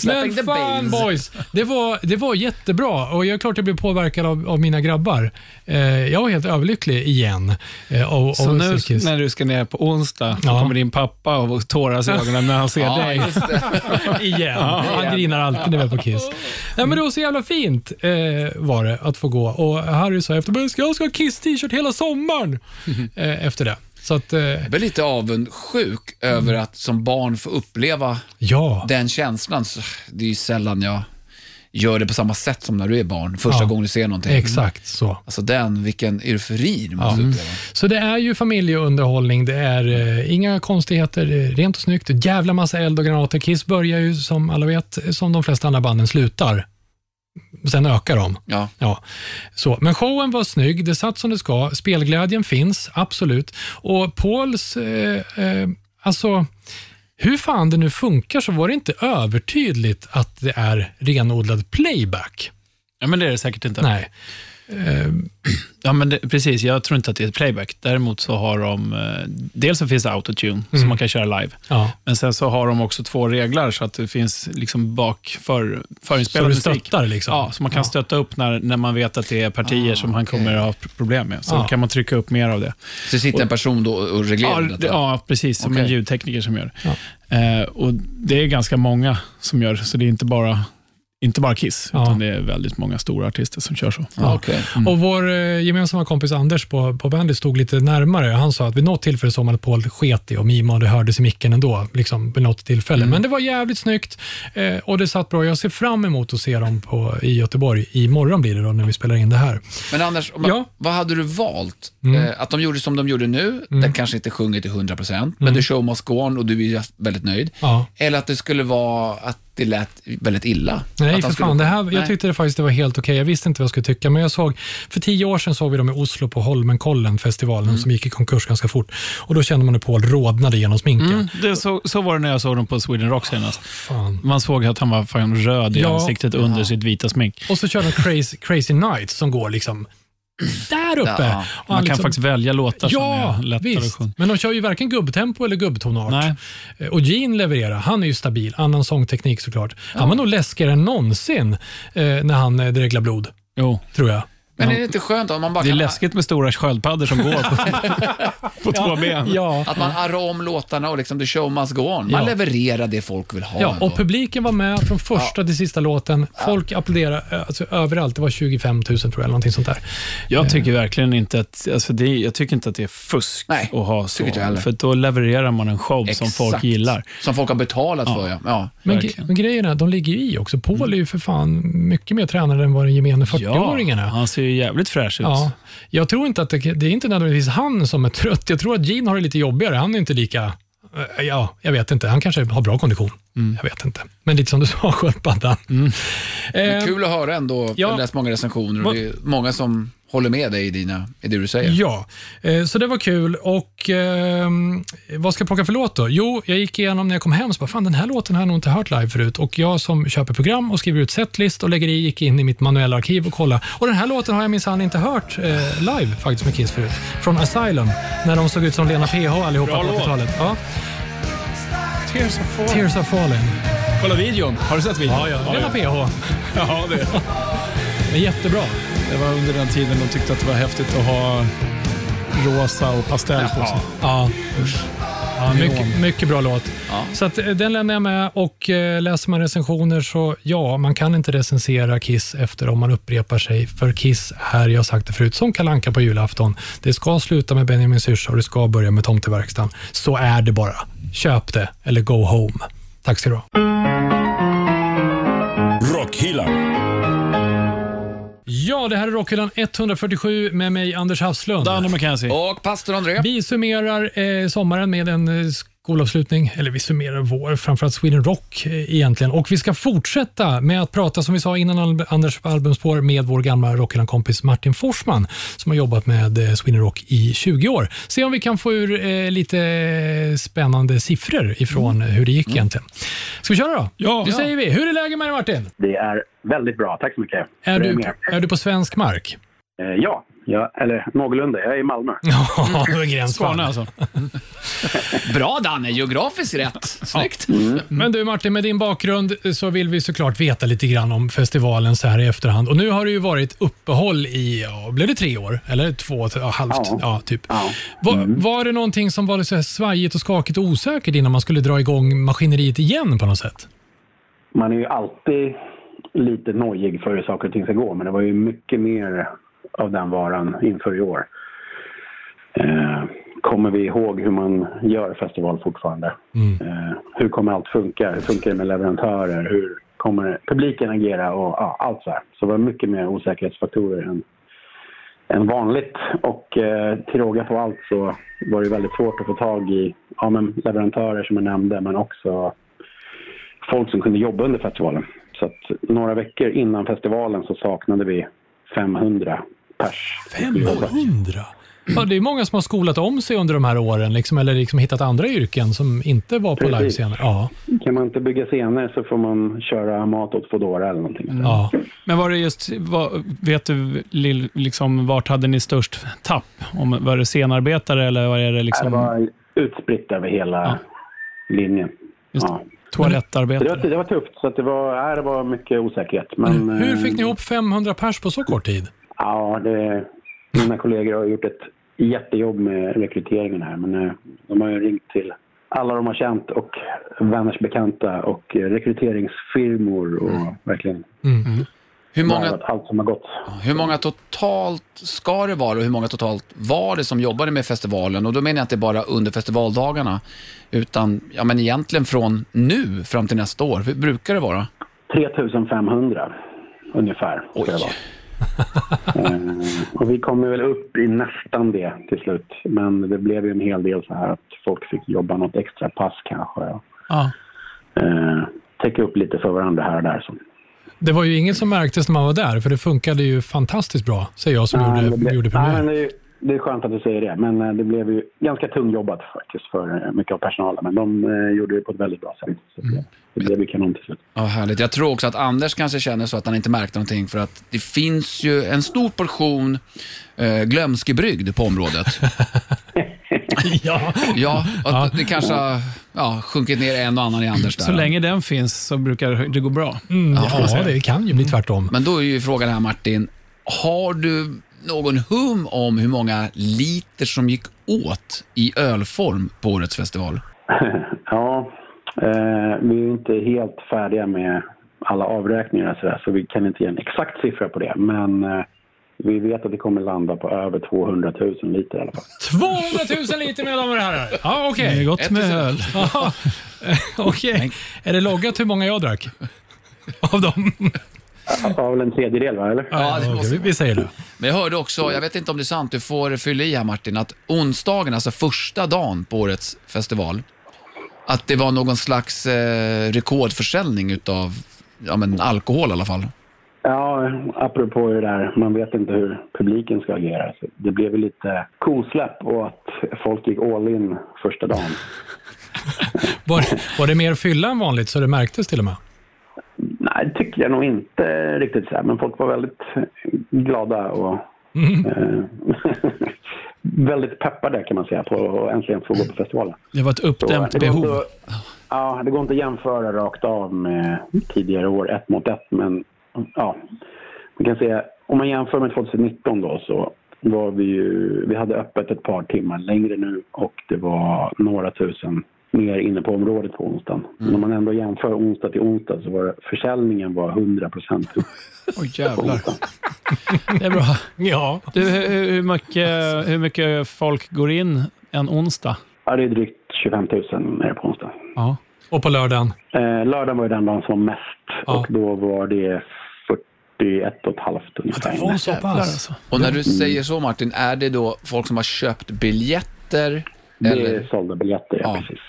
Men fan boys, det var, det var jättebra och jag är klart jag blev påverkad av, av mina grabbar. Eh, jag var helt överlycklig igen. Eh, av, Så av nu Kiss. när du ska ner på onsdag, då Ja. kommer din pappa och tåras i ögonen när han ser *laughs* Ja, dig. igen. Han grinar alltid när vi är på Kiss. Nej, men det var så jävla fint eh, var det att få gå. Och Harry sa efter jag ska ha Kiss-t-shirt hela sommaren *laughs* eh, efter det. Så att, eh, Jag blir lite avundsjuk över att som barn få uppleva ja. den känslan. Det är ju sällan jag gör det på samma sätt som när du är barn, första Ja. gången du ser någonting. Exakt så. Alltså den, vilken eufori du måste uppleva. Så det är ju familjeunderhållning, det är eh, inga konstigheter, rent och snyggt. Jävla massa eld och granater. Kiss börjar ju som alla vet, som de flesta andra banden slutar. Sen ökar de. Ja. Ja, så. Men showen var snygg, det satt som det ska. Spelglädjen finns, absolut. Och Pauls, eh, eh, alltså hur fan det nu funkar så var det inte övertydligt att det är renodlad playback. Ja, men det är det säkert inte. Nej. Eh, *clears throat* Ja, men det, precis. Jag tror inte att det är ett playback. Däremot så har de... Eh, dels så finns det autotune som man kan köra live. ja. Men sen så har de också två reglar så att det finns liksom bak för, Så förinspelad du musik. stöttar liksom? Ja, så man kan stötta upp när, när man vet att det är partier som han okej. kommer att ha problem med. Så Ja. kan man trycka upp mer av det. Så sitter en person då och reglerar Ja, detta? det, ja precis. Som en Okej. ljudtekniker som gör det. Eh, och Det är ganska många som gör det, så det är inte bara, inte bara Kiss, Ja. utan det är väldigt många stora artister som kör så. Ja, okej. Och vår eh, gemensamma kompis Anders på, på bandet stod lite närmare. Han sa att vid något tillfälle såg man att Paul sket i och mimade och hördes i micken ändå, liksom, vid något tillfälle. Men det var jävligt snyggt eh, och det satt bra. Jag ser fram emot att se dem på, i Göteborg. Imorgon blir det då när vi spelar in det här. Men Anders, om man, Ja. vad hade du valt? Mm. Eh, att de gjorde som de gjorde nu, den kanske inte sjunger till 100%, men the show must go on och du är väldigt nöjd. Ja. Eller att det skulle vara att det lät väldigt illa? Nej, för de skulle- fan. Det här, Nej. jag tyckte det faktiskt det var helt okej. Jag visste inte vad jag skulle tycka, men jag såg, för tio år sedan såg vi dem i Oslo på Holmenkollen festivalen Mm. som gick i konkurs ganska fort. Och Då kände man hur Paul rodnade genom sminken. Mm, det, så, så var det när jag såg dem på Sweden Rock senast. Fan. Man såg att han var fan röd i Ja. ansiktet under sitt vita smink. Och så kör de Crazy, crazy Nights som går liksom där uppe. Ja. Och Man han kan liksom, faktiskt välja låtar Ja, som är lättare att visst. sjunga. Men de kör ju varken gubbtempo eller gubbtonart. Nej. Eh, Och Gene levererar. Han är ju stabil. Annan sångteknik såklart. Han var nog läskigare än någonsin eh, när han eh, dreglar blod, Jo. tror jag. Men är det inte skönt om man bara Det är kan, läskigt med stora sköldpaddor som går på, *laughs* på två ben. Ja. att man arrar om låtarna och liksom the show must go on? Man Ja. levererar det folk vill ha. Ja, ändå. och publiken var med från första till sista låten. Folk applåderade eh, alltså, överallt. Det var 25 000 tror jag, eller någonting sånt där. Jag tycker verkligen inte att, alltså det, jag tycker inte att det är fusk Nej, att ha så. tycker inte jag heller. För då levererar man en show som folk gillar. Som folk har betalat för, ja. ja. Men, Verkligen. Mm. men grejen är, de ligger ju i också. Paul är ju för fan mycket mer tränad än vad den gemene 40-åringen är. han ser ju jävligt fräsch ut. Ja, jag tror inte att det, det är inte nödvändigtvis han som är trött. Jag tror att Gene har det lite jobbigare. Han är inte lika... eh, Ja, jag vet inte. Han kanske har bra kondition. Mm. Jag vet inte. Men lite som du *laughs* sa, sköldpaddan. Men Eh, kul att höra ändå. ja. Jag har läst många recensioner och det är många som håller med dig i, dina, i det du säger. Ja, eh, så det var kul. Och eh, Vad ska jag plocka för låt då? Jo, jag gick igenom när jag kom hem så bara, fan den här låten har jag nog inte hört live förut. Och Jag som köper program och skriver ut setlist och lägger i, gick in i mitt manuella arkiv och kollade. Och den här låten har jag minsann inte hört eh, live faktiskt med Kiss förut. Från Asylum, när de såg ut som Lena PH allihopa Bra på låt. 80-talet. Ja. Tears of Fall. Tears are falling. Kolla videon. Har du sett videon? Lena PH. Ja, det. *laughs* Men jättebra. Det var under den tiden de tyckte att det var häftigt att ha rosa och pastell på sig. Ja. Ja, mycket, mycket bra låt. Ja. Så att, eh, den lämnar jag med och eh, läser man recensioner så ja, man kan inte recensera Kiss efter om man upprepar sig. För Kiss är, jag har sagt det förut, som kalanka på julafton. Det ska sluta med Benjamin Syrsa och det ska börja med Tomteverkstan. Så är det bara. Köp det eller go home. Tack ska du ha. Rockhyllan. Ja, det här är Rockhyllan 147 med mig, Anders Hafslund. Danne McKenzie. Och pastor André. Vi summerar eh, sommaren med en eh, skolavslutning, eller vi summerar vår, framförallt Sweden Rock eh, egentligen. Och vi ska fortsätta med att prata, som vi sa innan Anders albumspår, med vår gamla Rockhyllan-kompis Martin Forsman, som har jobbat med eh, Sweden Rock i 20 år. Se om vi kan få ur eh, lite spännande siffror ifrån eh, hur det gick egentligen. Ska vi köra då? Ja. Nu Ja. säger vi. Hur är läget med dig Martin? Det är väldigt bra, tack så mycket. Är Hur du, är du på svensk mark? Eh, ja, ja, eller någorlunda. Jag är i Malmö. *laughs* Ja, det är gränsfall. Skåne alltså. *laughs* Bra Danne, geografiskt rätt. Snyggt. Men du Martin, med din bakgrund så vill vi såklart veta lite grann om festivalen så här i efterhand. Och nu har det ju varit uppehåll i, ja, blev det tre år? Eller två, ja, halvt? Ja, Ja. typ. Ja. Var, var det någonting som var så här svajigt och skakigt och osäkert innan man skulle dra igång maskineriet igen på något sätt? Man är ju alltid lite nojig för hur saker och ting ska gå, men det var ju mycket mer av den varan inför i år. Eh, kommer vi ihåg hur man gör festival fortfarande? Eh, hur kommer allt funka? Hur funkar det med leverantörer? Hur kommer publiken agera? Och ja, allt så här. Så det var mycket mer osäkerhetsfaktorer än, än vanligt. Och eh, till råga på allt så var det väldigt svårt att få tag i ja, men leverantörer som jag nämnde, men också folk som kunde jobba under festivalen. Så att några veckor innan festivalen så saknade vi 500 pers. 500? Ja, det är många som har skolat om sig under de här åren, liksom, eller liksom hittat andra yrken som inte var på livescener. Ja, Kan man inte bygga scener så får man köra mat åt Foodora eller någonting. ja. Men var det just, vad, vet du liksom, vart hade ni störst tapp? Om, var det scenarbetare eller var det Det liksom var utspritt över hela Ja. linjen. Just Ja. Så det, var, det var tufft, så att det, var, det var mycket osäkerhet. Men, Men hur fick eh, ni ihop 500 pers på så kort tid? Ja, det, mina kollegor har gjort ett jättejobb med rekryteringen här. Men eh, de har ju ringt till alla de har känt och vänners bekanta och eh, rekryteringsfirmor och verkligen Hur många, allt som har gått. hur många totalt ska det vara och hur många totalt var det som jobbade med festivalen? Och då menar jag inte bara under festivaldagarna, utan ja, men egentligen från nu fram till nästa år. Hur brukar det vara? 3500 ungefär. Oj. det vara. Eh, och vi kommer väl upp i nästan det till slut. Men det blev ju en hel del så här att folk fick jobba något extra pass kanske. Och, Ja. eh, täcka upp lite för varandra här och där. Så. Det var ju inget som märktes när man var där, för det funkade ju fantastiskt bra, säger jag som Nej, gjorde, det blev- gjorde nej, men premiär. det, är, det är skönt att du säger det, men eh, det blev ju ganska tungjobbat faktiskt för eh, mycket av personalen. Men de eh, gjorde det på ett väldigt bra sätt. Så Mm. det, det blev ju kanon till slut. Ja, härligt. Jag tror också att Anders kanske känner så att han inte märkte någonting för att det finns ju en stor portion eh, glömskebrygd på området. *laughs* *laughs* ja. Ja, och det kanske har ja, sjunkit ner en och annan i Anders där. Så länge den finns så brukar det gå bra. Mm, ja, det kan ju bli tvärtom. Men då är ju frågan här Martin, har du någon hum om hur många liter som gick åt i ölform på årets festival? *laughs* ja, eh, vi är inte helt färdiga med alla avräkningar och så, där, så vi kan inte ge en exakt siffra på det. Men eh, vi vet att det kommer landa på över 200 000 liter i alla fall. 200 000 liter mina damer och herrar. Ja, okej. Det är gott med öl. Ja, *laughs* Okej. Är det loggat hur många jag drack? Av dem? Ja, väl en tredjedel, va? Eller? Ja, det okej, måste- vi, vi säger det. Men jag hörde också, jag vet inte om det är sant, du får fylla i här Martin, att onsdagen, alltså första dagen på årets festival, att det var någon slags eh, rekordförsäljning utav ja, men alkohol i alla fall. Ja, apropå det där, man vet inte hur publiken ska agera. Så det blev lite kosläpp och att folk gick all in första dagen. *laughs* Var, var det mer fylla än vanligt så det märktes till och med? Nej, det tycker jag nog inte riktigt så här, men folk var väldigt glada och eh, *laughs* väldigt peppade kan man säga på att äntligen få gå på festivalen. Det var ett Så, uppdämt går behov. inte Ja, det går inte att jämföra rakt av med tidigare år, ett mot ett, men ja. Man kan säga, om man jämför med 2019 då så var vi ju, vi hade öppet ett par timmar längre nu och det var några tusen mer inne på området på onsdagen. Men om man ändå jämför onsdag till onsdag så var försäljningen var 100 procent upp *laughs* Oj, jävlar. *laughs* Det är bra. Ja. Du, hur, hur, mycket, hur mycket folk går in en onsdag? Ja, det är drygt 25 000 nere på onsdag. Ja. Och på lördagen? Eh, lördagen var ju den dagen som var mest Ja. och då var det 41 och ett halvt ungefär. Det var så pass. alltså. Och när du säger så Martin, är det då folk som har köpt biljetter? Det Eller? är sålda biljetter, ja, Ja. precis.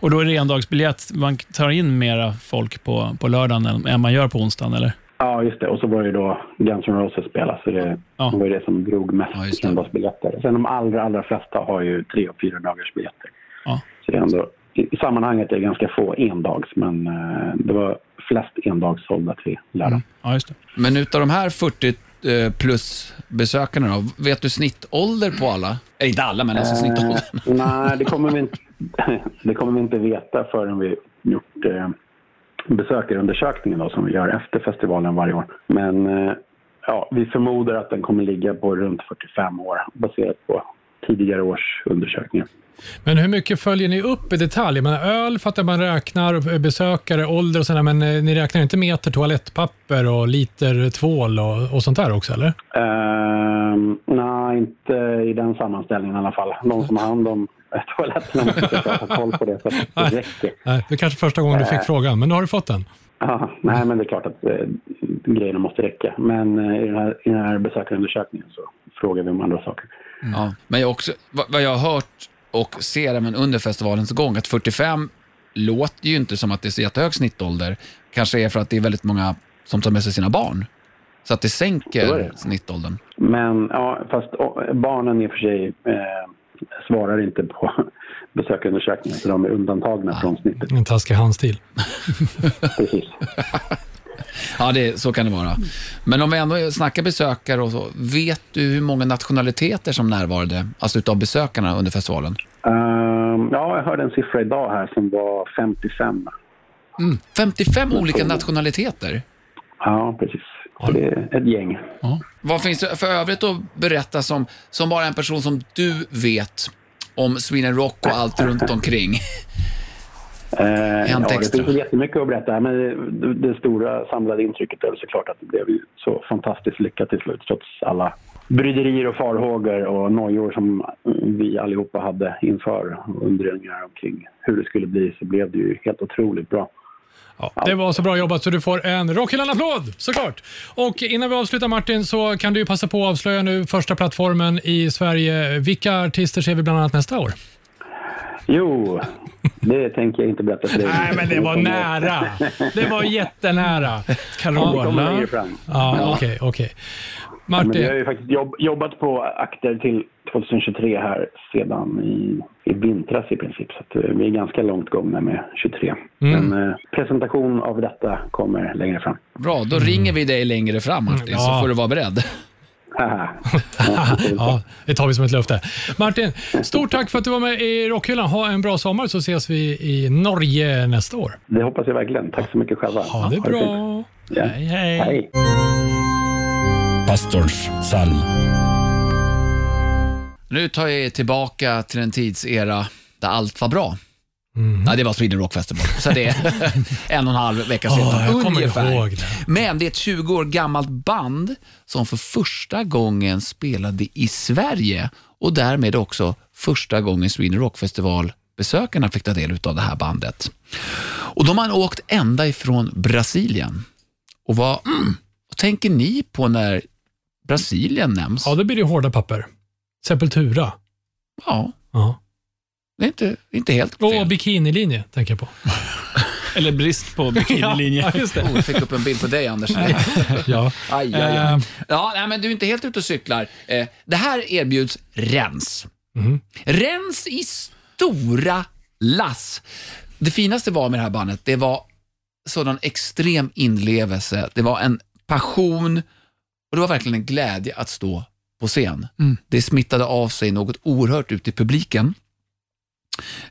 Och då är det endagsbiljett. Man tar in mera folk på, på lördagen än, man gör på onsdagen, eller? Ja, just det. Och så var det då Guns N' Roses spela, så det Ja. var ju det som drog Ja, mest det. endagsbiljetter. Sen de allra, allra flesta har ju tre och fyra dagars biljetter. Ja. Så det är ändå, i i sammanhanget är det ganska få endags, men eh, det var flest endags sålda till lördag. Ja, just det. Men utav de här 40 eh, plus besökarna då, vet du snittålder på alla? Eller inte alla, men alltså snittåldern. Eh, *laughs* nej, det kommer, vi inte, *laughs* det kommer vi inte veta förrän vi gjort eh, besökarundersökningen då, som vi gör efter festivalen varje år. Men eh, ja, vi förmodar att den kommer ligga på runt 45 år baserat på tidigare års undersökningar. Men hur mycket följer ni upp i detalj? Men öl fattar man räknar, besökare, ålder och sådär, men eh, ni räknar inte meter toalettpapper och liter tvål och, och sånt där också, eller? Ehm, nej, inte i den sammanställningen i alla fall. De som har hand om eh, *laughs* toaletterna måste ha koll på det så att det räcker. Nej, det är kanske första gången du fick frågan, men nu har du fått den. Ja, nej, men det är klart att eh, grejerna måste räcka. Men eh, i, den här, i den här besökarundersökningen så frågar vi om andra saker. Ja, men jag också, vad, vad jag har hört och ser även under festivalens gång, att 45 låter ju inte som att det är så jättehög snittålder. Kanske är för att det är väldigt många som tar med sig sina barn. Så att det Så sänker det. snittåldern. Men ja, fast barnen i och för sig eh, svarar inte på *laughs* besökarundersökningen så de är undantagna från snittet. En taskig handstil. Precis. *laughs* Ja, det, så kan det vara. Men om vi ändå snackar besökare och så, vet du hur många nationaliteter som närvarade, alltså utav besökarna under festivalen? Ehm, ja, jag hörde en siffra idag här som var 55. 55 olika nationaliteter. Ja, precis. Så det är ett gäng. Vad finns det för övrigt att berätta som, som bara en person som du vet om Sweden Rock och allt runt omkring? *laughs* Eh, ja, det finns jättemycket att berätta. Men det, det stora samlade intrycket är såklart att det blev så fantastiskt lyckat till slut trots alla bryderier och farhågor och nojor som vi allihopa hade inför och undringar omkring hur det skulle bli så blev det ju helt otroligt bra. Ja, det var så bra jobbat så du får en Rockhyllan-applåd såklart. Och innan vi avslutar Martin så kan du ju passa på att avslöja nu första plattformen i Sverige. Vilka artister ser vi bland annat nästa år? Jo, det tänker jag inte berätta för dig. Nej, men det var nära. Det var jättenära. Det kommer Carola. längre fram. Ja, okej, okej. Men vi har Martin, ju faktiskt jobb, jobbat på akter till 2023 här sedan i, i vintras i princip. Så att, eh, vi är ganska långt gångna med 23. Mm. Men eh, presentation av detta kommer längre fram. Bra, då ringer vi dig längre fram Martin, Ja. så får du vara beredd. Ja, det tar vi som ett löfte. Martin, stort tack för att du var med i Rockhyllan. Ha en bra sommar så ses vi i Norge nästa år. det hoppas jag verkligen. Tack så mycket själva. Ha det bra. Ja. Hej, hej. Hej. Pastorns psalm. Nu tar jag er tillbaka till en tidsera där allt var bra. Mm. Ja, det var Sweden Rock Festival, så det är *laughs* en och en halv vecka sedan. Kommer ungefär. Men det är ett 20 år gammalt band som för första gången spelade i Sverige och därmed också första gången Sweden Rock Festival besökarna fick ta del av det här bandet. Och de har åkt ända ifrån Brasilien. Och vad, mm, vad tänker ni på när Brasilien nämns? Ja, då blir det hårda papper. Sepultura. Ja, Ja. Det är inte, inte helt Och fel. bikinilinje tänker jag på. *laughs* Eller brist på *laughs* bikinilinje. Ja, just det. Oh, jag fick upp en bild på dig, Anders. *laughs* Ja. Aj, aj, aj. Ja, nej, men du är inte helt ute och cyklar. Eh, det här erbjuds rens. Mhm. Rens i stora lass. Det finaste var med det här bandet, det var sådan extrem inlevelse. Det var en passion och det var verkligen en glädje att stå på scen. Mm. Det smittade av sig något oerhört ut i publiken.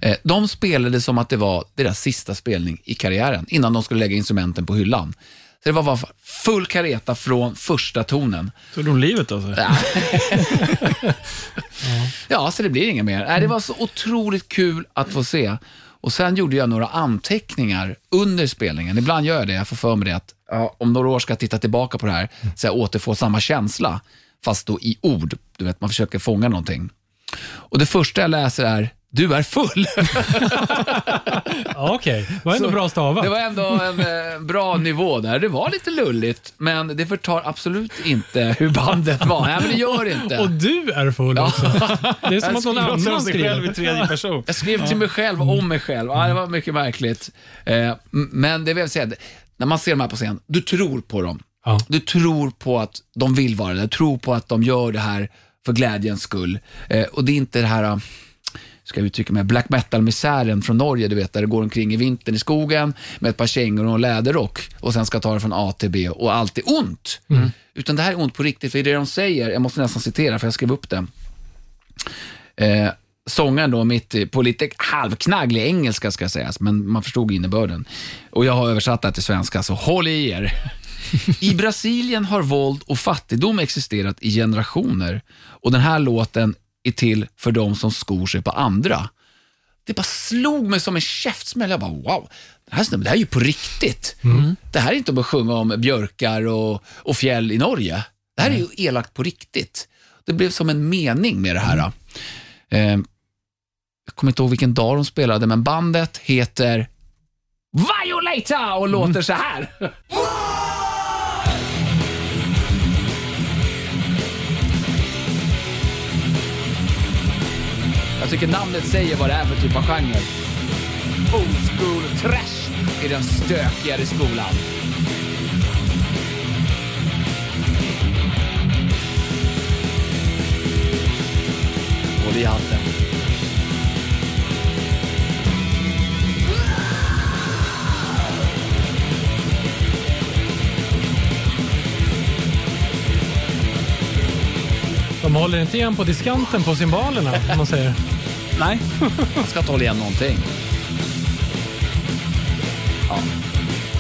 Eh, De spelade som att det var deras sista spelning i karriären, innan de skulle lägga instrumenten på hyllan. Så det var bara full kareta från första tonen. Tog de livet av sig? Ja, *laughs* så det blir inget mer. Det var så otroligt kul att få se. Och Sen gjorde jag några anteckningar under spelningen. Ibland gör jag det. Jag får för mig det att ja, om några år ska jag titta tillbaka på det här så jag återfår samma känsla, fast då i ord. Du vet, man försöker fånga någonting. Och Det första jag läser är du är full. *laughs* Ja, Okej, det var ändå Så bra stavat. Det var ändå en eh, bra nivå där. Det var lite lulligt, men det förtar absolut inte hur bandet var. Nej, men det gör det inte. Och du är full också. Det är som att någon annan skriver. tredje person. Jag skrev till mig själv om mig själv. Ja, det var mycket märkligt. Eh, m- men det vill jag säga, när man ser de här på scen, du tror på dem. Ja. Du tror på att de vill vara det. Du tror på att de gör det här för glädjens skull. Eh, och det är inte det här, ska jag uttrycka mig, black metal-misären från Norge, du vet, där det går omkring i vintern i skogen med ett par kängor och en läderrock och sen ska ta det från A till B och allt är ont. Utan det här är ont på riktigt, för det de säger, jag måste nästan citera för jag skrev upp det. Eh, sångaren då mitt på lite halvknagglig engelska ska sägas, men man förstod innebörden. Och jag har översatt det till svenska, så håll i er. *laughs* I Brasilien har våld och fattigdom existerat i generationer och den här låten är till för de som skor sig på andra. Det bara slog mig som en käftsmäll. Jag bara, wow, den här snubben, det här är ju på riktigt. Det här är inte bara att sjunga om björkar och, och fjäll i Norge. Det här är ju elakt på riktigt. Det blev som en mening med det här. Eh, jag kommer inte ihåg vilken dag de spelade, men bandet heter Violator och låter så här. *laughs* Jag tycker namnet säger vad det är för typ av genre. Old school trash i den stökigare skolan. Håll i hatten. De håller inte igen på diskanten på cymbalerna, om man säger. Nej. Man ska inte hålla igen någonting.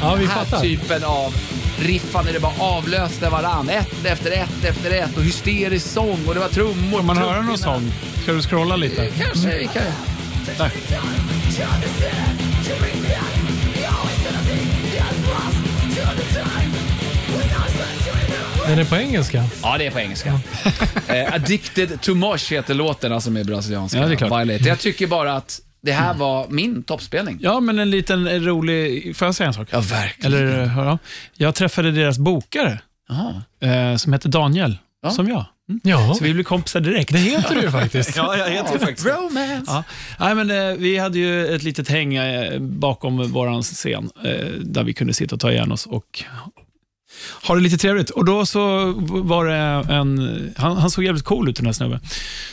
Ja, vi Den här fattar. typen av riffande, det bara avlöste varann. Ett efter ett efter ett och hysterisk sång och det var trummor. Får man höra någon sång? Ska du scrolla lite? Kanske, vi kan. Där. Är på engelska. Ja, det är på engelska. eh, Addicted to Mosh heter låten, alltså med brasilianska. Ja, det är klart. Jag tycker bara att det här var min toppspelning. Ja, men en liten eh, rolig... Får jag säga en sak? Ja, verkligen. Eller, eh, ja. Jag träffade deras bokare, Jaha. eh, som heter Daniel, Ja. som jag. Mm. Ja, Så vi blev kompisar direkt. det heter du ju faktiskt. *laughs* Ja, jag heter ju faktiskt Romance. Ja. Nej, men, eh, vi hade ju ett litet häng eh, bakom vår scen eh, där vi kunde sitta och ta igen oss och ha det lite trevligt. Och Då så var det en... Han, han såg jävligt cool ut den här snubben.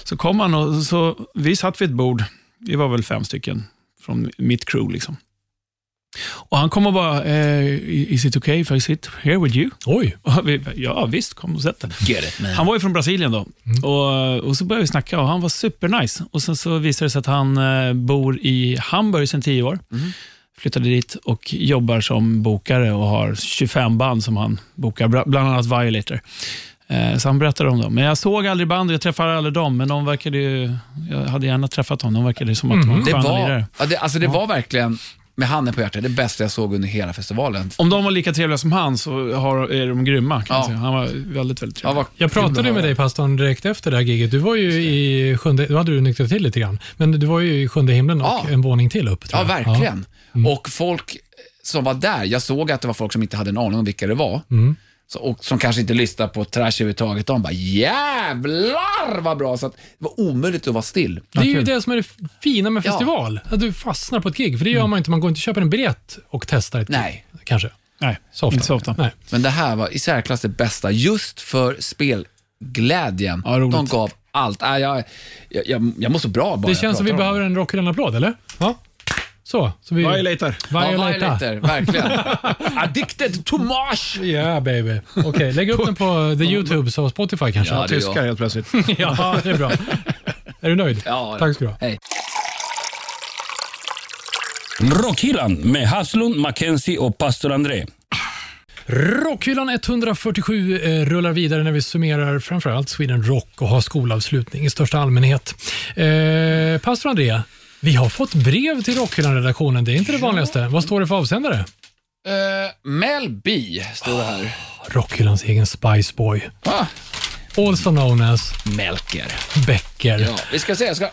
Så kom han och så, vi satt vid ett bord. Vi var väl fem stycken från mitt crew. liksom. Och Han kom och bara, eh, is it okay if I sit here with you? Oj, *laughs* Och vi, ja, visst, kom och sätt dig. Han var ju från Brasilien då. Och, och Så började vi snacka och han var supernice. Och sen så visade det sig att han eh, bor i Hamburg sedan tio år. Flyttade dit och jobbar som bokare och har 25 band som han bokar, bland annat Violator. Eh, så han berättade om dem. Men jag såg aldrig bandet, jag träffade aldrig dem, men de verkade ju, jag hade gärna träffat dem. De verkade som att de var Det sköna var, lirare. ja, det, alltså det var verkligen, med handen på hjärtat, det bästa jag såg under hela festivalen. Om de var lika trevliga som han så har, är de grymma. Kan Ja. säga. Han var väldigt, väldigt Ja, trevlig. vad jag pratade med dig pastorn direkt efter det här giget. Du var ju i sjunde, då hade du nyktrat till lite grann, men du var ju i sjunde himlen och Ja. en våning till upp. Ja, verkligen. Och folk som var där, jag såg att det var folk som inte hade en aning om vilka det var. Mm. Så, och som kanske inte lyssnade på trash överhuvudtaget. De bara jävlar vad bra. Så att det var omöjligt att vara still. Det är ju det som är det fina med Ja. festival. Att du fastnar på ett gig. För det gör man inte. Man går inte och köper en biljett och testar ett Nej. gig. Kanske. Nej, Så ofta. inte så ofta. Nej. Men det här var i särklass det bästa just för spelglädjen. Ja, roligt. De gav allt. Äh, jag, jag, jag, jag mår så bra bara Det jag känns som vi pratar om behöver en rock'n'applåd, eller? Ja. Så. så vi... Violator. Ja, Violator. Violator, verkligen. *laughs* Addicted to Mars. Yeah baby. Okej, lägg upp den på the YouTubes och Spotify kanske. Ja, Ja, det är Tyskar helt plötsligt. *laughs* det är bra. Är du nöjd? Ja, Tack ska du ha. Hej. Rockhyllan med Haslund, Mackenzie och pastor André. Rockhyllan 147 eh, rullar vidare när vi summerar framförallt Sweden Rock och har skolavslutning i största allmänhet. Eh, Pastor André, vi har fått brev till Rockhyllan-redaktionen. Det är inte det vanligaste. Vad står det för avsändare? Eh, Mel B står det här. Rockhyllans egen Spice Boy. Ah, Also known as Melker. Becker. Ja, vi ska se. Jag ska...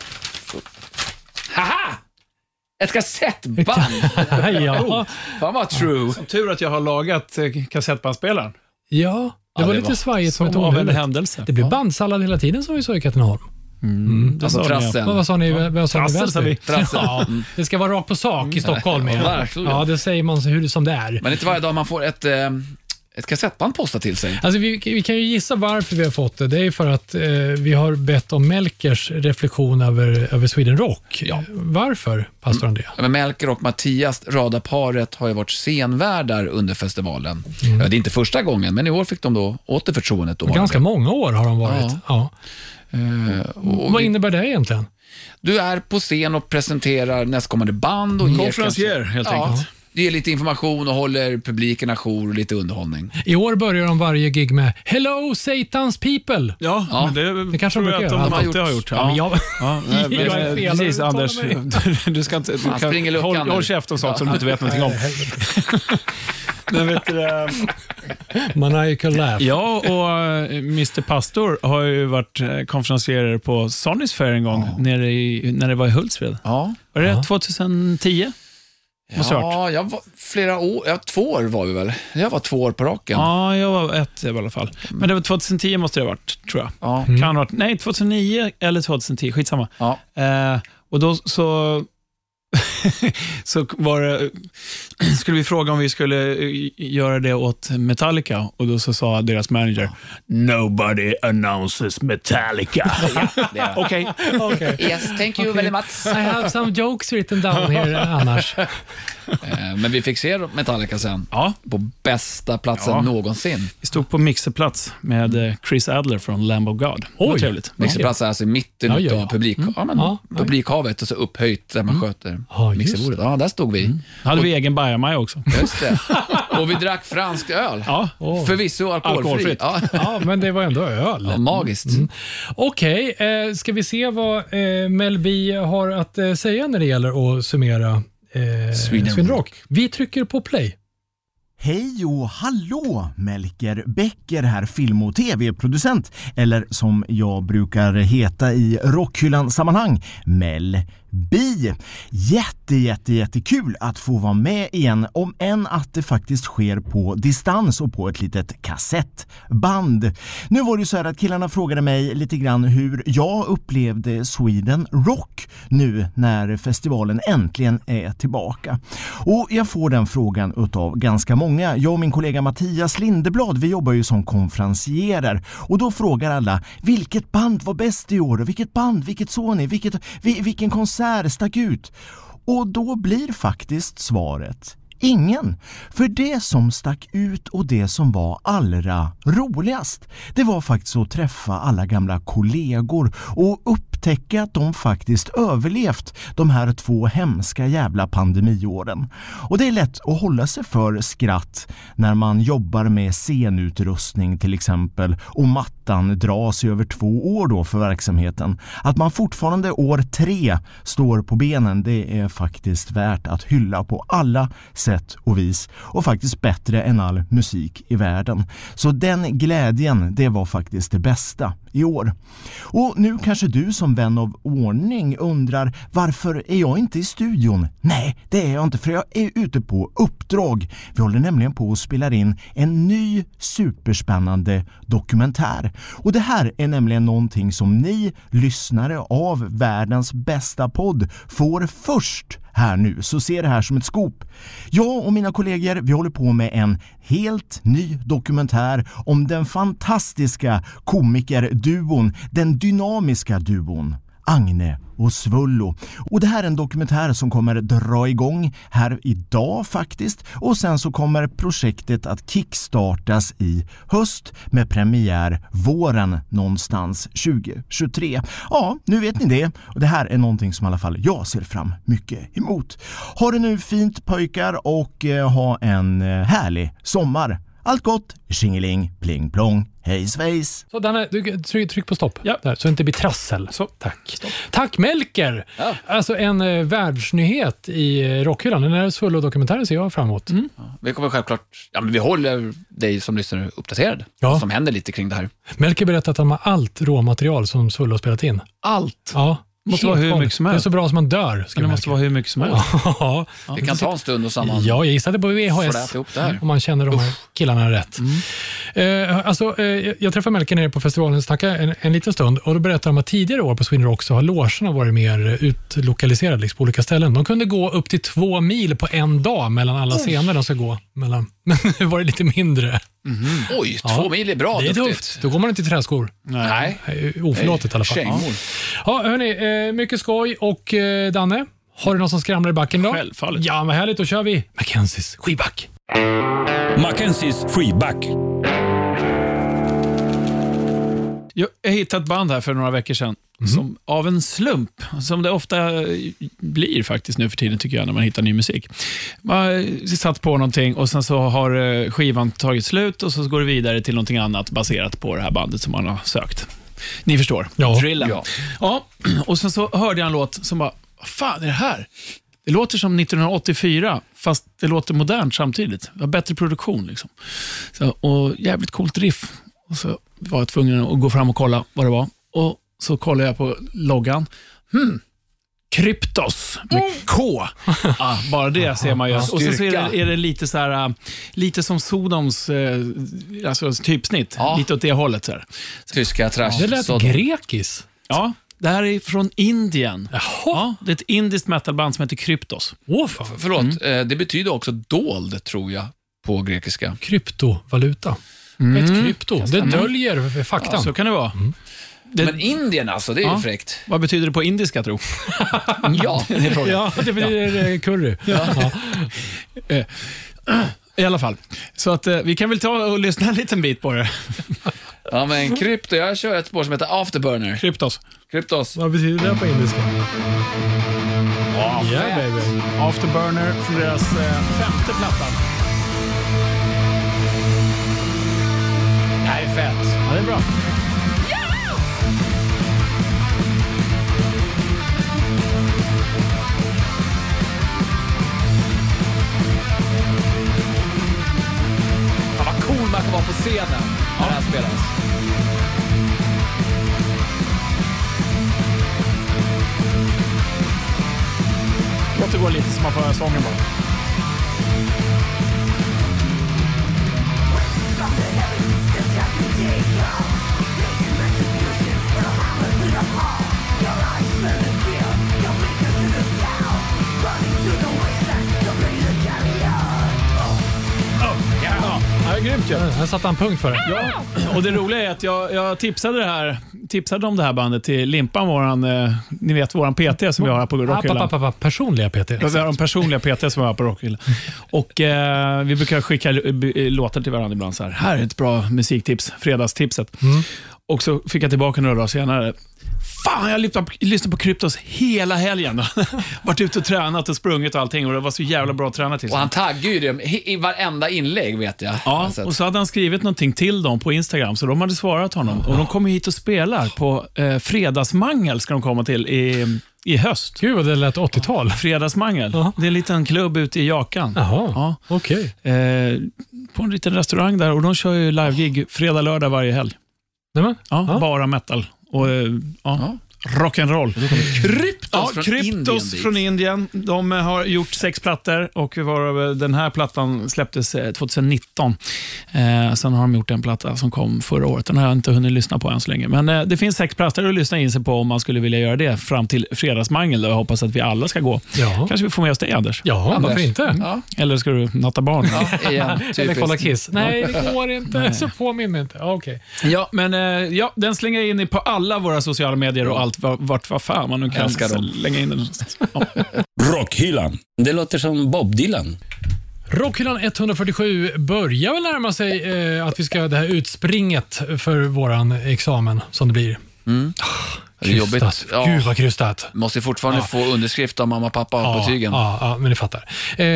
Haha! Ett kassettband! *laughs* ja. *laughs* Fan vad true. Tur att jag har lagat eh, kassettbandspelaren. ja, det Ja, var det lite var svajigt med Som tonhuvudet. Det blev bandsallad hela tiden som vi sa i Katrineholm. Det Alltså sa ni, ja. trassen. Vad, vad sa ni? Vad sa ni Trassel, sa vi. Väsby? Trassel. Ja, det ska vara rakt på sak i Stockholm. Ja, Ja, verkligen. ja, det säger man så hur, som det är. Men inte varje dag man får ett, eh, ett kassettband postat till sig. Alltså vi, vi kan ju gissa varför vi har fått det. Det är för att eh, vi har bett om Melkers reflektion över, över Sweden Rock. Ja. Varför, pastor André? Ja, Men Melker och Mattias, radarparet, har ju varit scenvärdar under festivalen. Ja, det är inte första gången, men i år fick de då åter förtroendet. Ganska många år har de varit. Ja. Och Vad vi, innebär det egentligen? du är på scen och presenterar nästkommande band. Och ger Konferencier, kanske- helt ja, enkelt. Ger lite information och håller publiken ajour och lite underhållning. I år börjar de varje gig med “Hello Satans people”. Ja, Ja, men det, det kanske tror jag brukar att de alltid har gjort. Ja, men jag, Ja, *laughs* nej, men, Jag är eh, fel. Precis, Anders. Du, *laughs* du ska inte... Du kan, håll, håll käft om sånt som du inte vet någonting om. *laughs* Men vet du, eh, maniacal laugh. jag och eh, Mr Pastor har ju varit eh, konferencierer på Sonys Fair en gång, nere i, när det var i Hultsfred. Ja, Var det Ja. 2010? Måste det ha ja jag var flera år, ja, två år var vi väl. Jag var två år på raken. Ja, jag var ett i alla fall. Men det var 2010 måste det ha varit, tror jag. Ja. Kan ha varit, nej, 2009 eller 2010, skitsamma. Ja. Eh, och då så, *laughs* så var det, skulle vi fråga om vi skulle eh, göra det åt Metallica och då så sa deras manager, Nobody announces Metallica. *laughs* Okej. Okay. Yes, thank you very much. I have some jokes written down here *laughs* annars. Eh, Men vi fick se Metallica sen. Ja, På bästa platsen Ja. någonsin. vi stod på mixerplats med eh, Chris Adler från Lamb of God. Oj. trevligt. Mixerplats är alltså i mitten Ja, ja, av ja. publik, ja, men, Ja, ja. publikhavet och så upphöjt där man sköter Ja, just mixerbordet. Ja, där stod vi. Då hade vi egen bajamaja också. Just det. *laughs* Och vi drack fransk öl. Ja, Åh. Förvisso alkoholfri. Alkoholfritt. Ja. Ja, men det var ändå öl. Ja, magiskt. Okej, eh, ska vi se vad eh, Mel B har att eh, säga när det gäller att summera eh, Sweden Sweden Rock? Vi trycker på play. Hej och hallå! Melker Becker här, film och tv-producent. Eller som jag brukar heta i rockhyllan-sammanhang, Mel Bi. Jätte, jätte, jättekul att få vara med igen, om än att det faktiskt sker på distans och på ett litet kassettband. Nu var det ju så här att killarna frågade mig lite grann hur jag upplevde Sweden Rock nu när festivalen äntligen är tillbaka. Och jag får den frågan utav ganska många. Jag och min kollega Mattias Lindeblad, vi jobbar ju som konferencierer och då frågar alla vilket band var bäst i år? Och Vilket band? Vilket såg ni? Vilket, vilken konsert stack ut? Och då blir faktiskt svaret Ingen. För det som stack ut och det som var allra roligast, det var faktiskt att träffa alla gamla kollegor och upptäcka att de faktiskt överlevt de här två hemska jävla pandemiåren. Och det är lätt att hålla sig för skratt när man jobbar med scenutrustning till exempel och mattan dras i över två år då för verksamheten. Att man fortfarande år tre står på benen, det är faktiskt värt att hylla på alla sätt och vis och faktiskt bättre än all musik i världen. Så den glädjen, det var faktiskt det bästa i år. Och nu kanske du som vän av ordning undrar varför är jag inte i studion? Nej, det är jag inte för jag är ute på uppdrag. Vi håller nämligen på att spela in en ny superspännande dokumentär. Och det här är nämligen någonting som ni lyssnare av världens bästa podd får först här nu, så se det här som ett skop. Jag och mina kollegor, vi håller på med en helt ny dokumentär om den fantastiska komiker Duon, den dynamiska duon Agne och Svullo. Och det här är en dokumentär som kommer dra igång här idag faktiskt och sen så kommer projektet att kickstartas i höst med premiär våren någonstans 2023. Ja, nu vet ni det och det här är någonting som i alla fall jag ser fram mycket emot. Ha det nu fint pojkar och eh, ha en eh, härlig sommar Allt gott, tjingeling, pling plong, hej svejs! Så Danne, du, tryck, tryck på stopp. Ja. Där, så det inte blir trassel. Så. Tack. Tack Melker! Ja. Alltså en eh, världsnyhet i eh, rockhyllan. Den här Svullo-dokumentären ser jag fram emot. Vi kommer självklart, ja men vi håller dig som lyssnare uppdaterad. Ja. Vad som händer lite kring det här. Melker berättar att han har allt råmaterial som Svullo har spelat in. Allt. Ja. Måste vara hur mycket som Det är helst. så bra som man dör, skriver det måste vara hur mycket som helst. *laughs* Ja, Det kan ta en stund och samman ja, jag gissade på VHS. Om man känner de här killarna rätt. Eh, alltså, eh, jag träffade Melker nere på festivalen och snackade en, en liten stund och då berättade de att tidigare år på Sweden Rock så har logerna varit mer utlokaliserade liksom, på olika ställen. De kunde gå upp till två mil på en dag mellan alla scener de ska gå mellan. *laughs* Men nu var det lite mindre. Oj, Ja. två mil är bra. det är duktigt. tufft. Då går man inte i träskor. Nej. Oförlåtet i alla fall. Kängor. Ja, hörni, eh, mycket skoj och eh, Danne, har du någon som skramlar i backen då? Självfallet. Ja, vad härligt. Då kör vi Mackenzies skivback. Mackenzies freeback. Jag jag hittade ett band här för några veckor sedan, som av en slump, som det ofta eh, blir faktiskt nu för tiden tycker jag, när man hittar ny musik. Man eh, satt på någonting och sen så har eh, skivan tagit slut och så går det vidare till någonting annat baserat på det här bandet som man har sökt. Ni förstår, Ja. drillen. Ja. Ja, *clears throat* och sen så hörde jag en låt som bara, vad fan är det här? Det låter som 1984, fast det låter modernt samtidigt. Det har bättre produktion. Liksom. Så, och jävligt coolt riff. Och så var jag tvungen att gå fram och kolla vad det var. Och så kollade jag på loggan. Hmm. Kryptos med K. Ah, bara det ser man ju. Och så, så är, det, är det lite så här, äh, lite som Sodoms äh, alltså typsnitt. Ja. Lite åt det hållet. Så här. Tyska trash. Det lät Så- grekis. Ja, det här är från Indien. Jaha. Ja, det är ett indiskt metalband som heter Kryptos. Åh, fan. Förlåt, eh, det betyder också dold, tror jag, på grekiska. Kryptovaluta. Ett krypto. Det döljer faktan. Så kan det vara. Det, Men Indien alltså, det är ju Ja. fräckt. vad betyder det på indiska, tro? *laughs* Ja. Det är frågan. Ja, det blir eh, curry. *laughs* Ja. I alla fall. Så att eh, vi kan väl ta och lyssna en liten bit på det. ja, men krypto, jag kör ett spår som heter Afterburner. Kryptos. Kryptos. Vad betyder det på indiska? Ja, Yeah, baby. Afterburner från deras eh, femte platta. Fett. Ja, det är bra. Fan vad cool man kan vara på scenen när det här spelas. Låt det gå lite så man får höra sången bara. Här satte han punkt för det. Ja, och det roliga är att jag, jag tipsade, det här, tipsade om det här bandet till Limpan, våran, eh, ni vet våran PT som vi har här på Rockhyllan. app. Personliga PT. Vi har de personliga PT som vi har på Rockhyllan. Och eh, Vi brukar skicka l- b- låtar till varandra ibland. Så här, här är ett bra musiktips, fredagstipset. Och så fick jag tillbaka några dagar senare. Fan, jag har lyssnat på- Kryptos hela helgen. *laughs* Varit ute och tränat och sprungit och allting och det var så jävla bra tränat till Och han taggar ju det i- varenda inlägg, vet jag. Ja, Alltså, och så hade han skrivit någonting till dem på Instagram, så de hade svarat honom. Och De kommer hit och spelar på eh, Fredagsmangel, ska de komma till i, i höst. Gud vad det lät 80-tal. Fredagsmangel. Ja. Det är en liten klubb ute i Jakan. Jaha, Ja. okej. Eh, på en liten restaurang där och de kör ju live-gig fredag, lördag varje helg. Nämen. Ja, Ja. Bara metal och eh, ja. ja, rock'n'roll. Kryptos Ja, från Kryptos Indien från Indien. De eh, har gjort sex plattor och varav den här plattan släpptes eh, 2019. Eh, sen har de gjort en platta som kom förra året. Den har jag inte hunnit lyssna på än så länge. Men eh, det finns sex plattor att lyssna in sig på om man skulle vilja göra det fram till Fredagsmangel. Då. Jag hoppas att vi alla ska gå. Ja. Kanske vi får med oss dig, Anders? Ja, varför inte? Ja, Eller ska du natta barn? ja, igen. Eller kolla Kiss. Nej, det går inte. Så påminn mig inte. Okej. Ja, men eh, ja, den slänger jag in i på alla våra sociala medier och allt vad- vart vad fan man nu kan slänga in den någonstans. Ja. Rockhyllan. Det låter som Bob Dylan. Rockhyllan 147 börjar väl närma sig eh, att vi ska det här utspringet för våran examen som det blir. Mm. Det är jobbigt. Krystat. Ja. Gud vad krystat. Måste fortfarande få underskrift av mamma och pappa på betygen. Ja, ja, men ni fattar. Eh,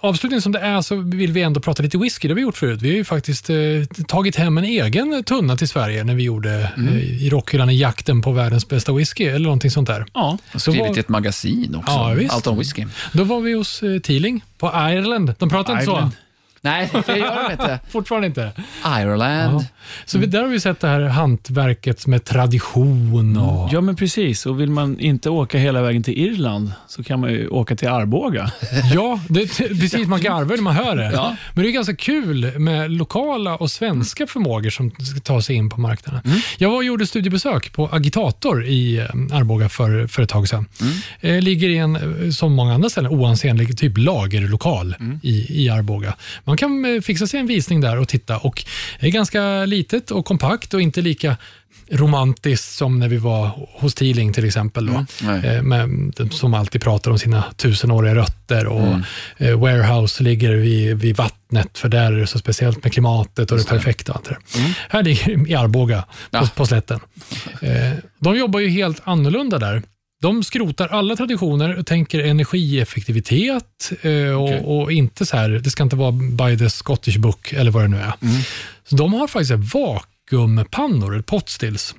avslutningen som det är så vill vi ändå prata lite whisky. Det har vi gjort förut. Vi har ju faktiskt eh, tagit hem en egen tunna till Sverige när vi gjorde Mm. eh, i rockhyllan i jakten på världens bästa whisky eller någonting sånt där. Ja, Och skrivit var- ett magasin också. Ja, visst. Allt om whisky. Då var vi hos eh, Teeling på Ireland. De pratar inte Ireland. så. Nej, det gör de inte. *laughs* Fortfarande inte. Ireland. Ja. Så vi, där har vi sett det här hantverket med tradition och... Ja, men precis. Och vill man inte åka hela vägen till Irland så kan man ju åka till Arboga. *laughs* Ja, det, precis. Man garvar när man hör det. Ja. Men det är ganska kul med lokala och svenska förmågor som ska ta sig in på marknaden. Jag var och gjorde studiebesök på Agitator i eh, Arboga för, för ett tag sedan. Eh, ligger i en, eh, som många andra ställen, oansenlig typ lagerlokal i, i Arboga. Man kan fixa sig en visning där och titta. Och Det är ganska litet och kompakt och inte lika romantiskt som när vi var hos Teeling till exempel. Då. Nej. Eh, med, som alltid pratar om sina tusenåriga rötter och eh, warehouse ligger vid, vid vattnet för där är det så speciellt med klimatet och det, perfekta. och det där. Här ligger i Arboga på, Ja. på slätten. *laughs* Eh, de jobbar ju helt annorlunda där. De skrotar alla traditioner och tänker energieffektivitet eh, och, och inte så här, det ska inte vara by the Scottish book eller vad det nu är. Så de har faktiskt vakuumpannor, potstills.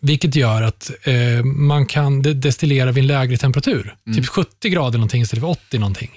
Vilket gör att eh, man kan de- destillera vid en lägre temperatur. Typ 70 grader någonting istället för 80 någonting.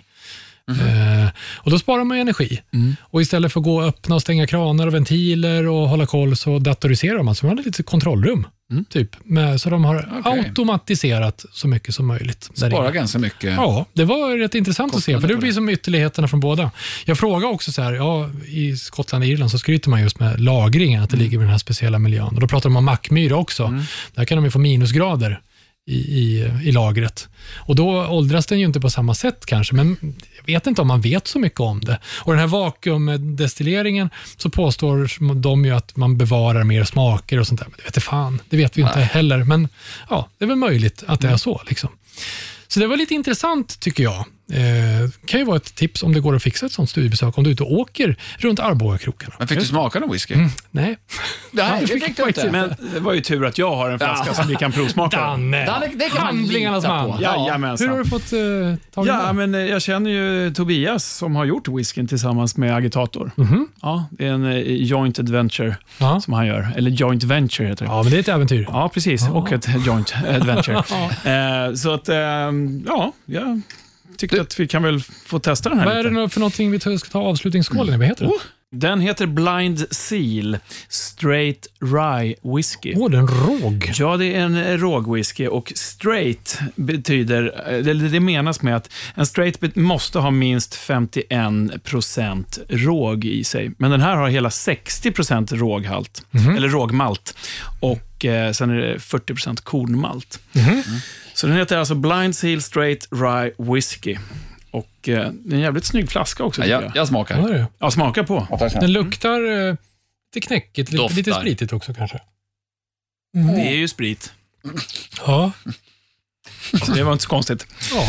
Eh, och Då sparar man energi. Och Istället för att gå och öppna och stänga kranar och ventiler och hålla koll så datoriserar man. Så man har lite kontrollrum. Typ, med, så de har Okej. automatiserat så mycket som möjligt. Sparar ganska mycket. Ja, det var rätt intressant att se, för det blir som ytterligheterna från båda. Jag frågade också så här, ja, i Skottland och Irland så skryter man just med lagringen, att Mm. det ligger i den här speciella miljön. Och då pratar de om mackmyra också. Där kan de ju få minusgrader i, i, i lagret. Och då åldras den ju inte på samma sätt kanske, men jag vet inte om man vet så mycket om det. Och den här vakuumdestilleringen så påstår de ju att man bevarar mer smaker och sånt där. Men det vet fan, det vet vi inte Nej. heller. Men ja, det är väl möjligt att det är så. Liksom. Så det var lite intressant tycker jag. Eh, kan ju vara ett tips om det går att fixa ett sånt studiebesök om du är ute och åker runt Arbogakrokarna. Men fick du smaka någon whisky? Mm. Nej. *laughs* Nej, det fick faktiskt inte. Men det var ju tur att jag har en flaska som vi kan provsmaka. Danne! Danne, det kan Handlingarnas man. Jajamensan. Hur har du fått uh, tag i Ja, men eh, jag känner ju Tobias som har gjort whiskyn tillsammans med Agitator. Ja, det är en eh, joint adventure Ja. som han gör. Eller joint venture heter det. ja, men det är ett äventyr. Ja, precis. Och ett joint adventure. *laughs* eh, så att, eh, ja, jag tyckte att vi kan väl få testa den här Vad är lite. det nå- för någonting vi ska ta avslutningsskålen i? Vad heter den? Den heter Blind Seal Straight Rye Whiskey. Åh, den råg. Ja, det är en rågwhisky och straight betyder, eller det menas med att en straight måste ha minst 51% råg i sig. Men den här har hela 60% råghalt, eller rågmalt. Och eh, sen är det 40% kornmalt. Så den heter alltså Blind Seal Straight Rye Whiskey. Och eh, det är en jävligt snygg flaska också, Ja, tycker jag, jag. smakar. Är det. Ja, smaka på. Den luktar eh, lite knäckigt, lite, Doftar. lite spritigt också kanske. Det är ju sprit, Ja, så det var inte så konstigt. ja.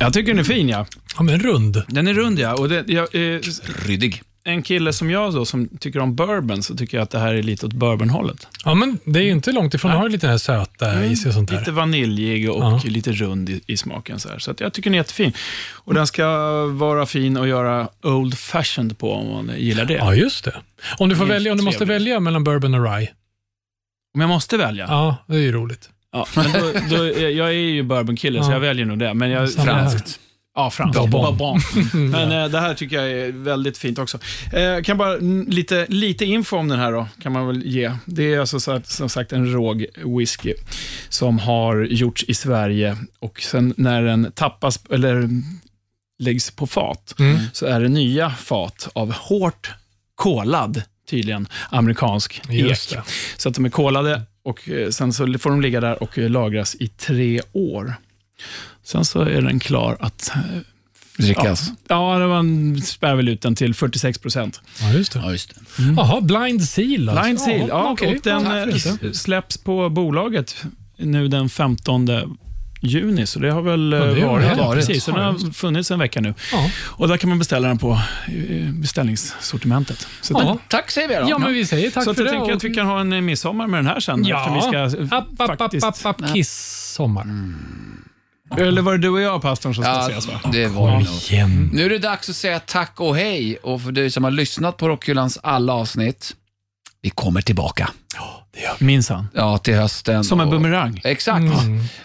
Jag tycker den är fin, ja. ja men rund. Den är rund, ja. Och det, jag, eh, Ryddig. En kille som jag då, som tycker om bourbon, så tycker jag att det här är lite åt bourbonhållet. Ja, men det är ju inte långt ifrån. Den har ju lite här söta i sig och sånt där. Lite vaniljig och Ja. lite rund i, i smaken. Så, här. så att jag tycker den är jättefin. Och den ska vara fin att göra old fashioned på om man gillar det. Ja, just det. Om du får Det välja, om du måste trevligt. välja mellan bourbon och rye. Om jag måste välja? Ja, det är ju roligt. Ja, men då, då, jag är ju bourbonkille, så Ja. jag väljer nog det. Men jag, franskt. Ja, franskt. Bourbon. Bourbon. *laughs* Men eh, det här tycker jag är väldigt fint också. Eh, kan bara lite, lite info om den här då, kan man väl ge. Det är alltså så som sagt en råg whisky som har gjorts i Sverige och sen när den tappas, eller läggs på fat, Mm. så är det nya fat av hårt kolad, tydligen, amerikansk Just ek. det. Så att de är kolade och eh, sen så får de ligga där och eh, lagras i tre år. Sen så är den klar att... eh, Drickas. Ja, det man spär väl ut den till 46 procent. Ja, just det. Ja, just det. Jaha, Blind Seal alltså. Blind Seal, ja, okej. och den Ja, eh, släpps på bolaget nu den 15 juni, så det har väl eh, Ja, det har varit, det. varit. Precis, så den Ja, har funnits en vecka nu. Ja. Och Där kan man beställa den på eh, beställningssortimentet. Så, Ja. Tack säger vi då. Ja, men vi säger tack så för jag det. tänker och- att vi kan ha en eh, midsommar med den här sen. eftersom vi ska eh, App, app, app, app, app, kiss-sommar. Eller var det du och jag, pastorn, som ska Ja, ses? Va? det var det nog. Nu är det dags att säga tack och hej. Och för dig som har lyssnat på Rockhyllans alla avsnitt, vi kommer tillbaka. Minsann. Ja, till hösten. Som en och- bumerang. Exakt.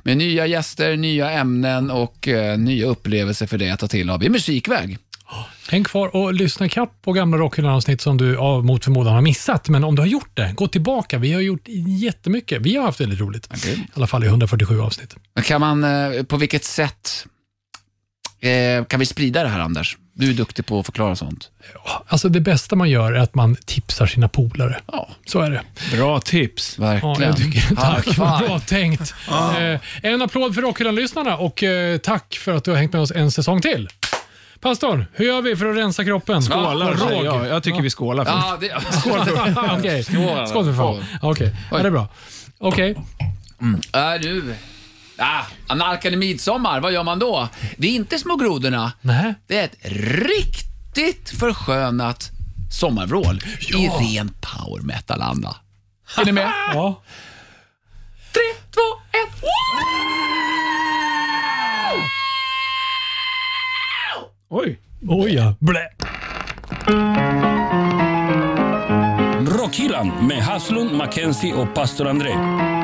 Med nya gäster, nya ämnen och eh, nya upplevelser för dig att ta till av i musikväg. Häng kvar och lyssna kapp på gamla Rockhyllan-avsnitt som du ja, mot förmodan har missat. Men om du har gjort det, gå tillbaka. Vi har gjort jättemycket. Vi har haft väldigt roligt. I alla fall i 147 avsnitt. Kan man, eh, på vilket sätt eh, kan vi sprida det här Anders? Du är duktig på att förklara sånt. Alltså det bästa man gör är att man tipsar sina polare. Ja, Så är det. Bra tips. Ja, verkligen. jag tycker, tack, bra tänkt. Eh, en applåd för Rockhyllan-lyssnarna och eh, tack för att du har hängt med oss en säsong till. Pastorn, hur gör vi för att rensa kroppen? Skålar. Råg. Ja, ja, jag tycker vi skålar. För. Ja, det, Okej, *laughs* skål för fan. Okej, ja, det är bra. Okej, Äh, nu. Ah, Analkande midsommar, vad gör man då? Det är inte Små grodorna. nej. Det är ett riktigt förskönat sommarvrål i ren power metal-anda. Är ni med? *laughs* Ja. Tre, två, ett. Oj. Oj ja. Blä. Rockhyllan med Haslund, Mackenzie och pastor André.